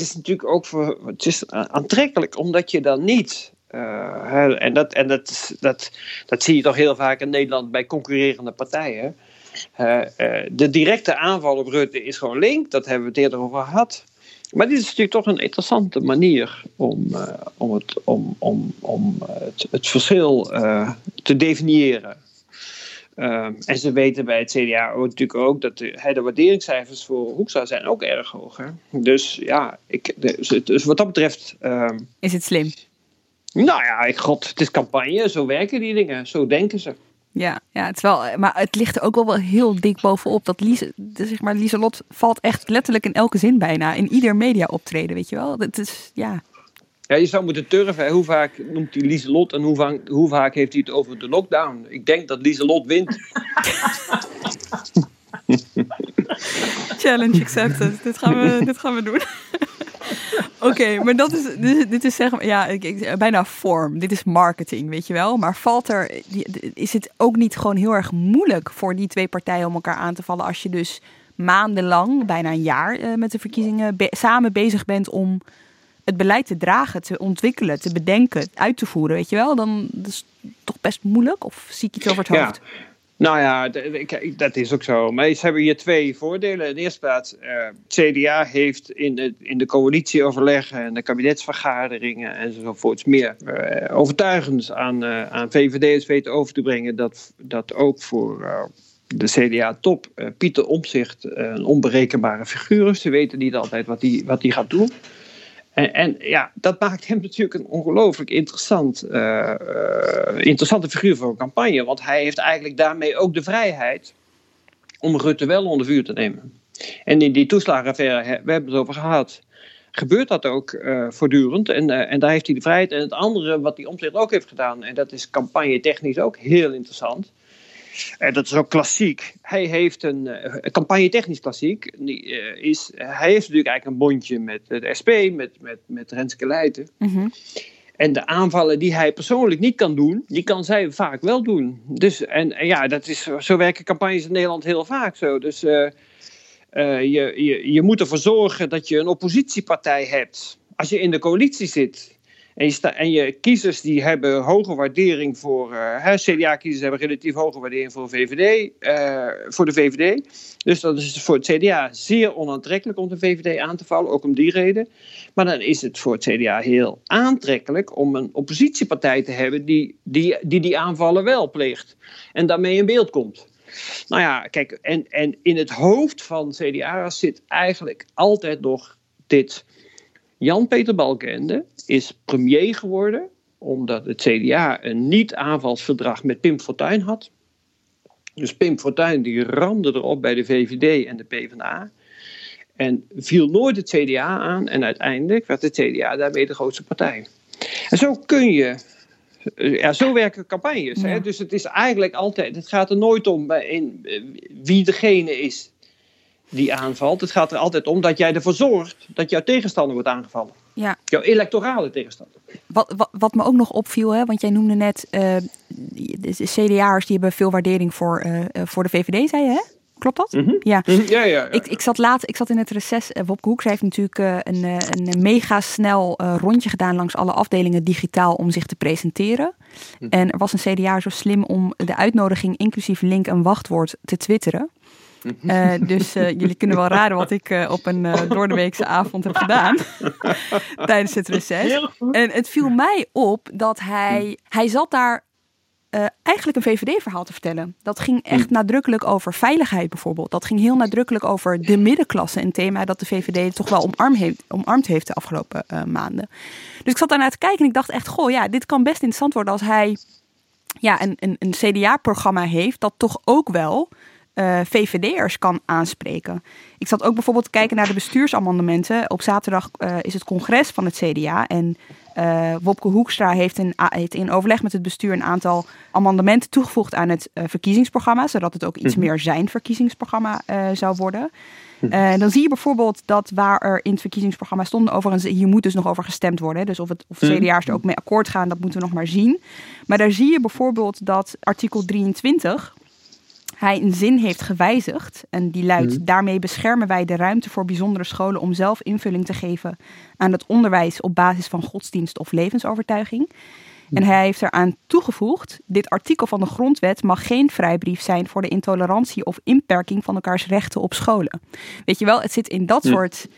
is natuurlijk ook voor, het is aantrekkelijk, omdat je dan niet. Uh, en dat, en dat, dat, dat zie je toch heel vaak in Nederland bij concurrerende partijen. Uh, de directe aanval op Rutte is gewoon link, dat hebben we het eerder over gehad. Maar dit is natuurlijk toch een interessante manier om, om, het, om, om, om het, het verschil te definiëren. Um, en ze weten bij het CDA ook, natuurlijk ook dat de, de waarderingscijfers voor Hoekstra zijn ook erg hoog. Hè? Dus ja, ik, dus wat dat betreft. Um, is het slim? Nou ja, ik, god, het is campagne, zo werken die dingen, zo denken ze. Ja, ja het is wel, maar het ligt er ook wel, wel heel dik bovenop. Dat Lise, zeg maar, Lieselot valt echt letterlijk in elke zin bijna. In ieder media optreden, weet je wel. Dat is, ja, ja, je zou moeten turven. Hoe vaak noemt hij Lieselot en hoe vaak, hoe vaak heeft hij het over de lockdown? Ik denk dat Lieselot wint. Challenge accepted. dit, gaan we, dit gaan we doen. Oké, maar dat is, dit, dit is zeg maar, ja, ik, bijna vorm. Dit is marketing, weet je wel. Maar valt er, is het ook niet gewoon heel erg moeilijk voor die twee partijen om elkaar aan te vallen als je dus maandenlang, bijna een jaar uh, met de verkiezingen samen bezig bent om het beleid te dragen, te ontwikkelen, te bedenken, uit te voeren, weet je wel, dan is toch best moeilijk? Of zie ik iets over het hoofd? Ja. Nou ja, dat is ook zo. Maar ze hebben hier twee voordelen. In de eerste plaats, het CDA heeft in de, in de coalitieoverleggen en de kabinetsvergaderingen enzovoorts meer uh, overtuigend aan, uh, aan VVD'ers weten over te brengen dat, dat ook voor de CDA-top Pieter Omzicht een onberekenbare figuur is. Ze weten niet altijd wat hij wat die gaat doen. En, ja, dat maakt hem natuurlijk een ongelooflijk interessant, uh, interessante figuur voor een campagne. Want hij heeft eigenlijk daarmee ook de vrijheid om Rutte wel onder vuur te nemen. En in die toeslagenaffaire, we hebben het over gehad, gebeurt dat ook uh, voortdurend. En, en daar heeft hij de vrijheid. En het andere wat hij omzicht ook heeft gedaan, en dat is campagne technisch ook heel interessant. En dat is ook klassiek. Hij heeft een uh, campagne technisch klassiek. Die, is, hij heeft natuurlijk eigenlijk een bondje met de SP, met, met, met Renske Leijten. Mm -hmm. En de aanvallen die hij persoonlijk niet kan doen, die kan zij vaak wel doen. Dus, en, en ja, dat is, zo werken campagnes in Nederland heel vaak zo. Dus uh, je, je, je moet ervoor zorgen dat je een oppositiepartij hebt. Als je in de coalitie zit en je, en je kiezers die hebben hoge waardering voor. Uh, CDA-kiezers hebben relatief hoge waardering voor, VVD, uh, voor de VVD. Dus dat is voor het CDA zeer onaantrekkelijk om de VVD aan te vallen, ook om die reden. Maar dan is het voor het CDA heel aantrekkelijk om een oppositiepartij te hebben die die, die, die aanvallen wel pleegt. En daarmee in beeld komt. Nou ja, kijk, en, en in het hoofd van CDA zit eigenlijk altijd nog dit. Jan-Peter Balkenende is premier geworden omdat het CDA een niet-aanvalsverdrag met Pim Fortuyn had. Dus Pim Fortuyn die ramde erop bij de VVD en de PvdA. En viel nooit het CDA aan en uiteindelijk werd het CDA daarmee de grootste partij. En zo kun je ja, zo werken campagnes. Hè? Dus het is eigenlijk altijd, het gaat er nooit om in, wie degene is die aanvalt. Het gaat er altijd om dat jij ervoor zorgt dat jouw tegenstander wordt aangevallen. Ja. Jouw electorale tegenstander. Wat, wat, wat me ook nog opviel, hè, want jij noemde net uh, de CDA'ers die hebben veel waardering voor, uh, voor de VVD, zei je hè? Klopt dat? Mm -hmm. ja. Mm -hmm. ja. Ja, ja, Ik, ik, zat laat, ik zat in het reces. Uh, Wopke Hoekstra heeft natuurlijk uh, een, een mega snel rondje gedaan langs alle afdelingen digitaal om zich te presenteren. Mm -hmm. En er was een CDA zo slim om de uitnodiging inclusief link en wachtwoord te twitteren. Uh, dus uh, jullie kunnen wel raden wat ik uh, op een doordeweekse avond heb gedaan tijdens het reces. En het viel mij op dat hij, hij zat daar eigenlijk een VVD-verhaal te vertellen. Dat ging echt hmm. nadrukkelijk over veiligheid bijvoorbeeld. Dat ging heel nadrukkelijk over de middenklasse. Een thema dat de VVD toch wel omarmd heeft, omarmd heeft de afgelopen maanden. Dus ik zat daarnaar te kijken en ik dacht echt... goh, ja, dit kan best interessant worden als hij ja, een, een, een CDA-programma heeft... dat toch ook wel uh, VVD'ers kan aanspreken. Ik zat ook bijvoorbeeld te kijken naar de bestuursamendementen. Op zaterdag uh, is het congres van het CDA. En uh, Wopke Hoekstra heeft in, heeft in, overleg met het bestuur een aantal amendementen toegevoegd aan het verkiezingsprogramma. Zodat het ook iets meer zijn verkiezingsprogramma zou worden. dan zie je bijvoorbeeld dat waar er in het verkiezingsprogramma stonden, overigens, hier moet dus nog over gestemd worden. Dus of, het, of CDA's er ook mee akkoord gaan, dat moeten we nog maar zien. Maar daar zie je bijvoorbeeld dat artikel 23 hij een zin heeft gewijzigd. En die luidt: mm. Daarmee beschermen wij de ruimte voor bijzondere scholen om zelf invulling te geven aan het onderwijs op basis van godsdienst of levensovertuiging. Mm. En hij heeft eraan toegevoegd: Dit artikel van de grondwet mag geen vrijbrief zijn voor de intolerantie of inperking van elkaars rechten op scholen. Weet je wel, het zit in dat mm. soort.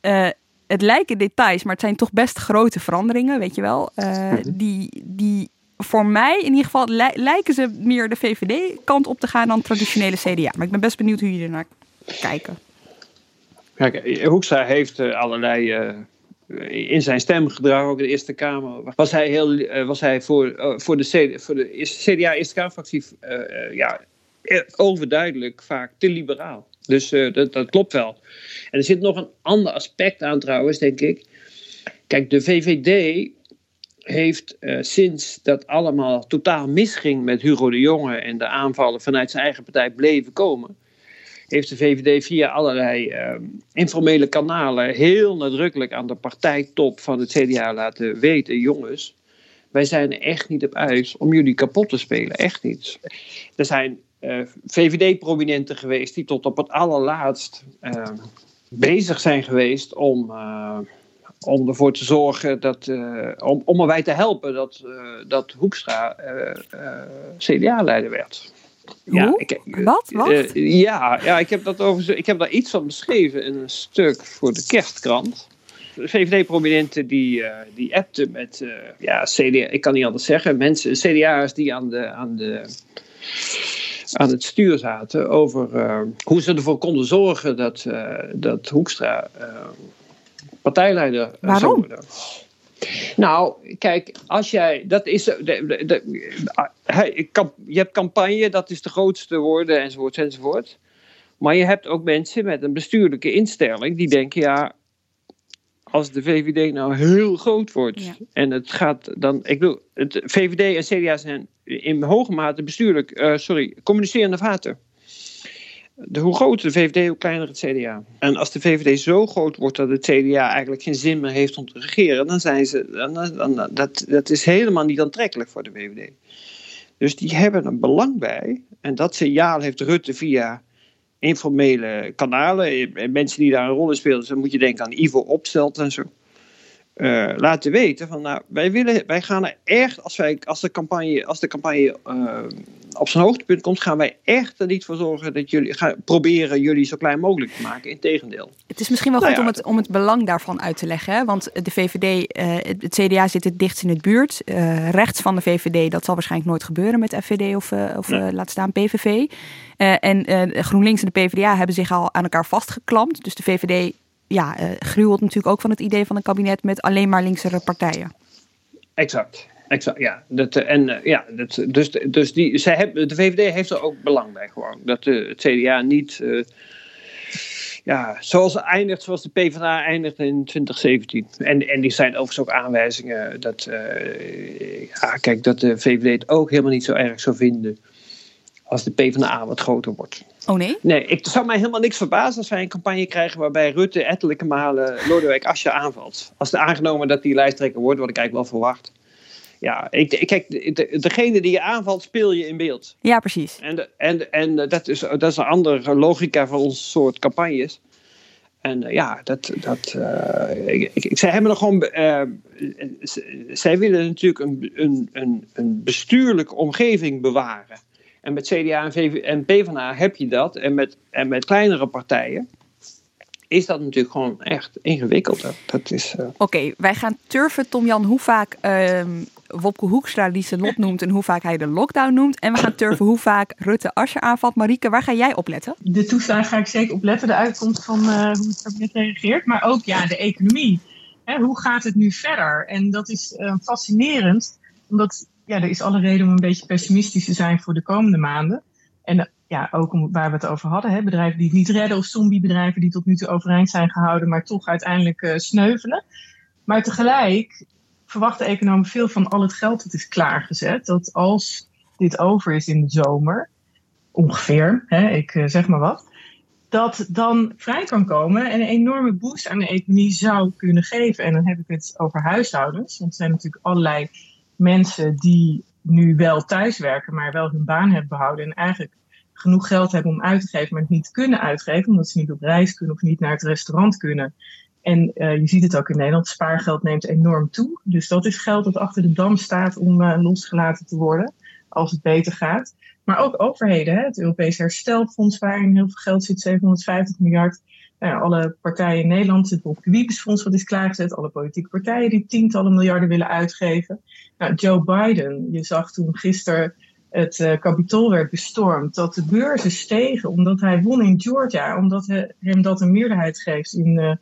Uh, het lijken details, maar het zijn toch best grote veranderingen, weet je wel. Uh, die, die voor mij in ieder geval li lijken ze meer de VVD-kant op te gaan dan traditionele CDA. Maar ik ben best benieuwd hoe jullie ernaar kijken. Kijk, Hoekstra heeft uh, allerlei. Uh, in zijn stemgedrag, ook in de Eerste Kamer, was hij, heel, uh, was hij voor, voor de, voor de CDA Eerste Kamerfractie ja, overduidelijk vaak te liberaal. Dus dat klopt wel. En er zit nog een ander aspect aan trouwens, denk ik. Kijk, de VVD heeft uh, sinds dat allemaal totaal misging met Hugo de Jonge en de aanvallen vanuit zijn eigen partij bleven komen, heeft de VVD via allerlei uh, informele kanalen heel nadrukkelijk aan de partijtop van het CDA laten weten: jongens, wij zijn echt niet op uit om jullie kapot te spelen. Echt niet. Er zijn uh, VVD-prominenten geweest die tot op het allerlaatst bezig zijn geweest om om ervoor te zorgen dat, uh, om, om erbij te helpen dat, uh, dat Hoekstra uh, CDA-leider werd. Ja, ik, Wat? Wat? ja, ja ik, heb dat over, ik heb daar iets van beschreven in een stuk voor de kerstkrant. VVD-prominenten die, die appten met ja, CDA, ik kan niet anders zeggen, mensen, CDA's die aan, de, aan, de, aan het stuur zaten over hoe ze ervoor konden zorgen dat, dat Hoekstra partijleider Waarom? zou worden. Nou, kijk, als jij. Dat is. De, de, de, hij- kamp- je hebt campagne, dat is de grootste woorden, enzovoort, enzovoort. Maar je hebt ook mensen met een bestuurlijke instelling die denken: ja. Als de VVD nou heel groot wordt Ja. en het gaat dan. Ik bedoel, het VVD en CDA zijn in hoge mate bestuurlijk, eh, sorry, communicerende vaten. De, hoe groter de VVD, hoe kleiner het CDA. En als de VVD zo groot wordt dat het CDA eigenlijk geen zin meer heeft om te regeren, dan zijn ze. Dan, dan, dat, dat is helemaal niet aantrekkelijk voor de VVD. Dus die hebben er belang bij. En dat signaal heeft Rutte via informele kanalen. En mensen die daar een rol in spelen. Dan moet je denken aan Ivo Opstelt en zo. Eh, laten weten van nou, wij, willen, wij gaan er echt, als, wij, als de campagne, als de campagne eh, op zijn hoogtepunt komt, gaan wij echt er niet voor zorgen dat jullie gaan proberen jullie zo klein mogelijk te maken. Integendeel. Het is misschien wel Nou goed ja, om, het, om het belang daarvan uit te leggen. Hè? Want de VVD, eh, het, CDA zit het dichtst in het buurt. Rechts van de VVD, dat zal waarschijnlijk nooit gebeuren met FVD of, of laat staan PVV. En GroenLinks en de PvdA hebben zich al aan elkaar vastgeklampt. Dus de VVD ja, eh, gruwelt natuurlijk ook van het idee van een kabinet met alleen maar linksere partijen. Exact. Exact, ja. Dat, eh, en, eh, ja dat, dus dus die, zij hebben, de VVD heeft er ook belang bij gewoon. Dat het CDA niet... ja, zoals eindigt, zoals de PvdA eindigt in 2017. En, en die zijn overigens ook aanwijzingen dat... ja, kijk, dat de VVD het ook helemaal niet zo erg zou vinden... als de PvdA wat groter wordt. Oh nee? Nee, ik zou mij helemaal niks verbazen als wij een campagne krijgen waarbij Rutte ettelijke malen Lodewijk Asscher aanvalt. Als het aangenomen dat die lijsttrekker wordt, wat ik eigenlijk wel verwacht. Ja, ik, ik- kijk, de, de- degene die je aanvalt, speel je in beeld. Ja, precies. En, en, en eh, dat, is, dat is een andere logica van ons soort campagnes. En eh, ja, dat, dat, eh, ik, ik, zij hebben er gewoon. zij willen natuurlijk een, een, een, een bestuurlijke omgeving bewaren. En met CDA en, VV, en PvdA heb je dat. En met, en met kleinere partijen is dat natuurlijk gewoon echt ingewikkelder. Dat is. eh, Oké, wij gaan turven Tom-Jan hoe vaak ehm Wopke Hoekstra Lieselot noemt en hoe vaak hij de lockdown noemt. En we gaan turven hoe vaak Rutte Asscher aanvalt. Marieke, waar ga jij op letten? De toeslagen ga ik zeker opletten, de uitkomst van eh, hoe het kabinet reageert. Maar ook ja, de economie. Hè, hoe gaat het nu verder? En dat is eh, fascinerend, omdat ja, er is alle reden om een beetje pessimistisch te zijn voor de komende maanden. En ja, ook waar we het over hadden, hè, bedrijven die het niet redden of zombiebedrijven die tot nu toe overeind zijn gehouden, maar toch uiteindelijk eh, sneuvelen. Maar tegelijk verwachten economen veel van al het geld dat is klaargezet. Dat als dit over is in de zomer, ongeveer, hè, ik eh, zeg maar wat, dat dan vrij kan komen en een enorme boost aan de economie zou kunnen geven. En dan heb ik het over huishoudens, want er zijn natuurlijk allerlei mensen die nu wel thuiswerken, maar wel hun baan hebben behouden en eigenlijk genoeg geld hebben om uit te geven, maar het niet kunnen uitgeven, omdat ze niet op reis kunnen of niet naar het restaurant kunnen. En eh, je ziet het ook in Nederland, spaargeld neemt enorm toe. Dus dat is geld dat achter de dam staat om eh, losgelaten te worden als het beter gaat. Maar ook overheden, hè? het Europees Herstelfonds waarin heel veel geld zit, 750 miljard. Nou alle partijen in Nederland, het Wiebesfonds wat is klaargezet. Alle politieke partijen die tientallen miljarden willen uitgeven. Nou, Joe Biden, je zag toen gisteren het uh, kapitool werd bestormd, dat de beurzen stegen omdat hij won in Georgia, omdat hij, hem dat een meerderheid geeft in uh,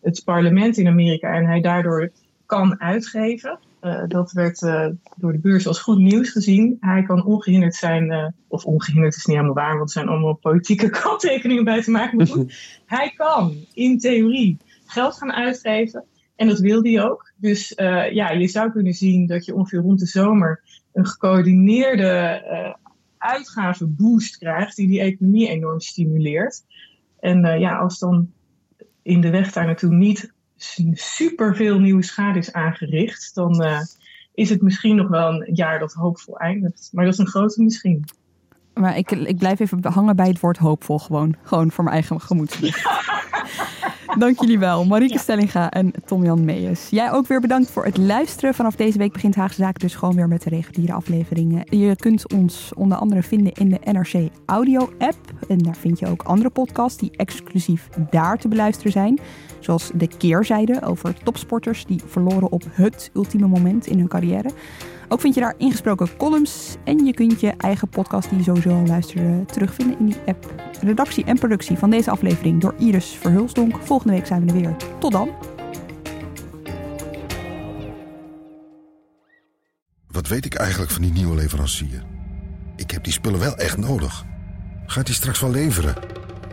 het parlement in Amerika en hij daardoor kan uitgeven. Uh, dat werd uh, door de beurs als goed nieuws gezien. Hij kan ongehinderd zijn, uh, of ongehinderd is niet helemaal waar, want er zijn allemaal politieke kanttekeningen bij te maken. Maar goed, hij kan in theorie geld gaan uitgeven en dat wil hij ook. Dus ja, je zou kunnen zien dat je ongeveer rond de zomer een gecoördineerde uitgavenboost krijgt die die economie enorm stimuleert. En ja, als dan in de weg daar naartoe niet super veel nieuwe schade is aangericht, dan uh, is het misschien nog wel een jaar dat hoopvol eindigt. Maar dat is een grote misschien. Maar ik, ik blijf even hangen bij het woord hoopvol gewoon. Gewoon voor mijn eigen gemoed. Dank jullie wel, Marieke ja. Stellinga en Tom-Jan Meijers. Jij ook weer bedankt voor het luisteren. Vanaf deze week begint Haagse Zaken dus gewoon weer met de reguliere afleveringen. Je kunt ons onder andere vinden in de NRC Audio app. En daar vind je ook andere podcasts die exclusief daar te beluisteren zijn. Zoals de keerzijde over topsporters die verloren op het ultieme moment in hun carrière. Ook vind je daar ingesproken columns en je kunt je eigen podcast die je sowieso al luisterde terugvinden in die app. Redactie en productie van deze aflevering door Iris Verhulsdonk. Volgende week zijn we er weer. Tot dan! Wat weet ik eigenlijk van die nieuwe leverancier? Ik heb die spullen wel echt nodig. Gaat die straks wel leveren?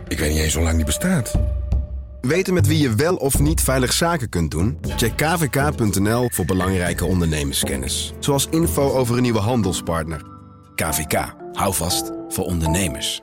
Ik weet niet eens hoe lang die bestaat. Weten met wie je wel of niet veilig zaken kunt doen? Check kvk.nl voor belangrijke ondernemerskennis. Zoals info over een nieuwe handelspartner. KVK, hou vast voor ondernemers.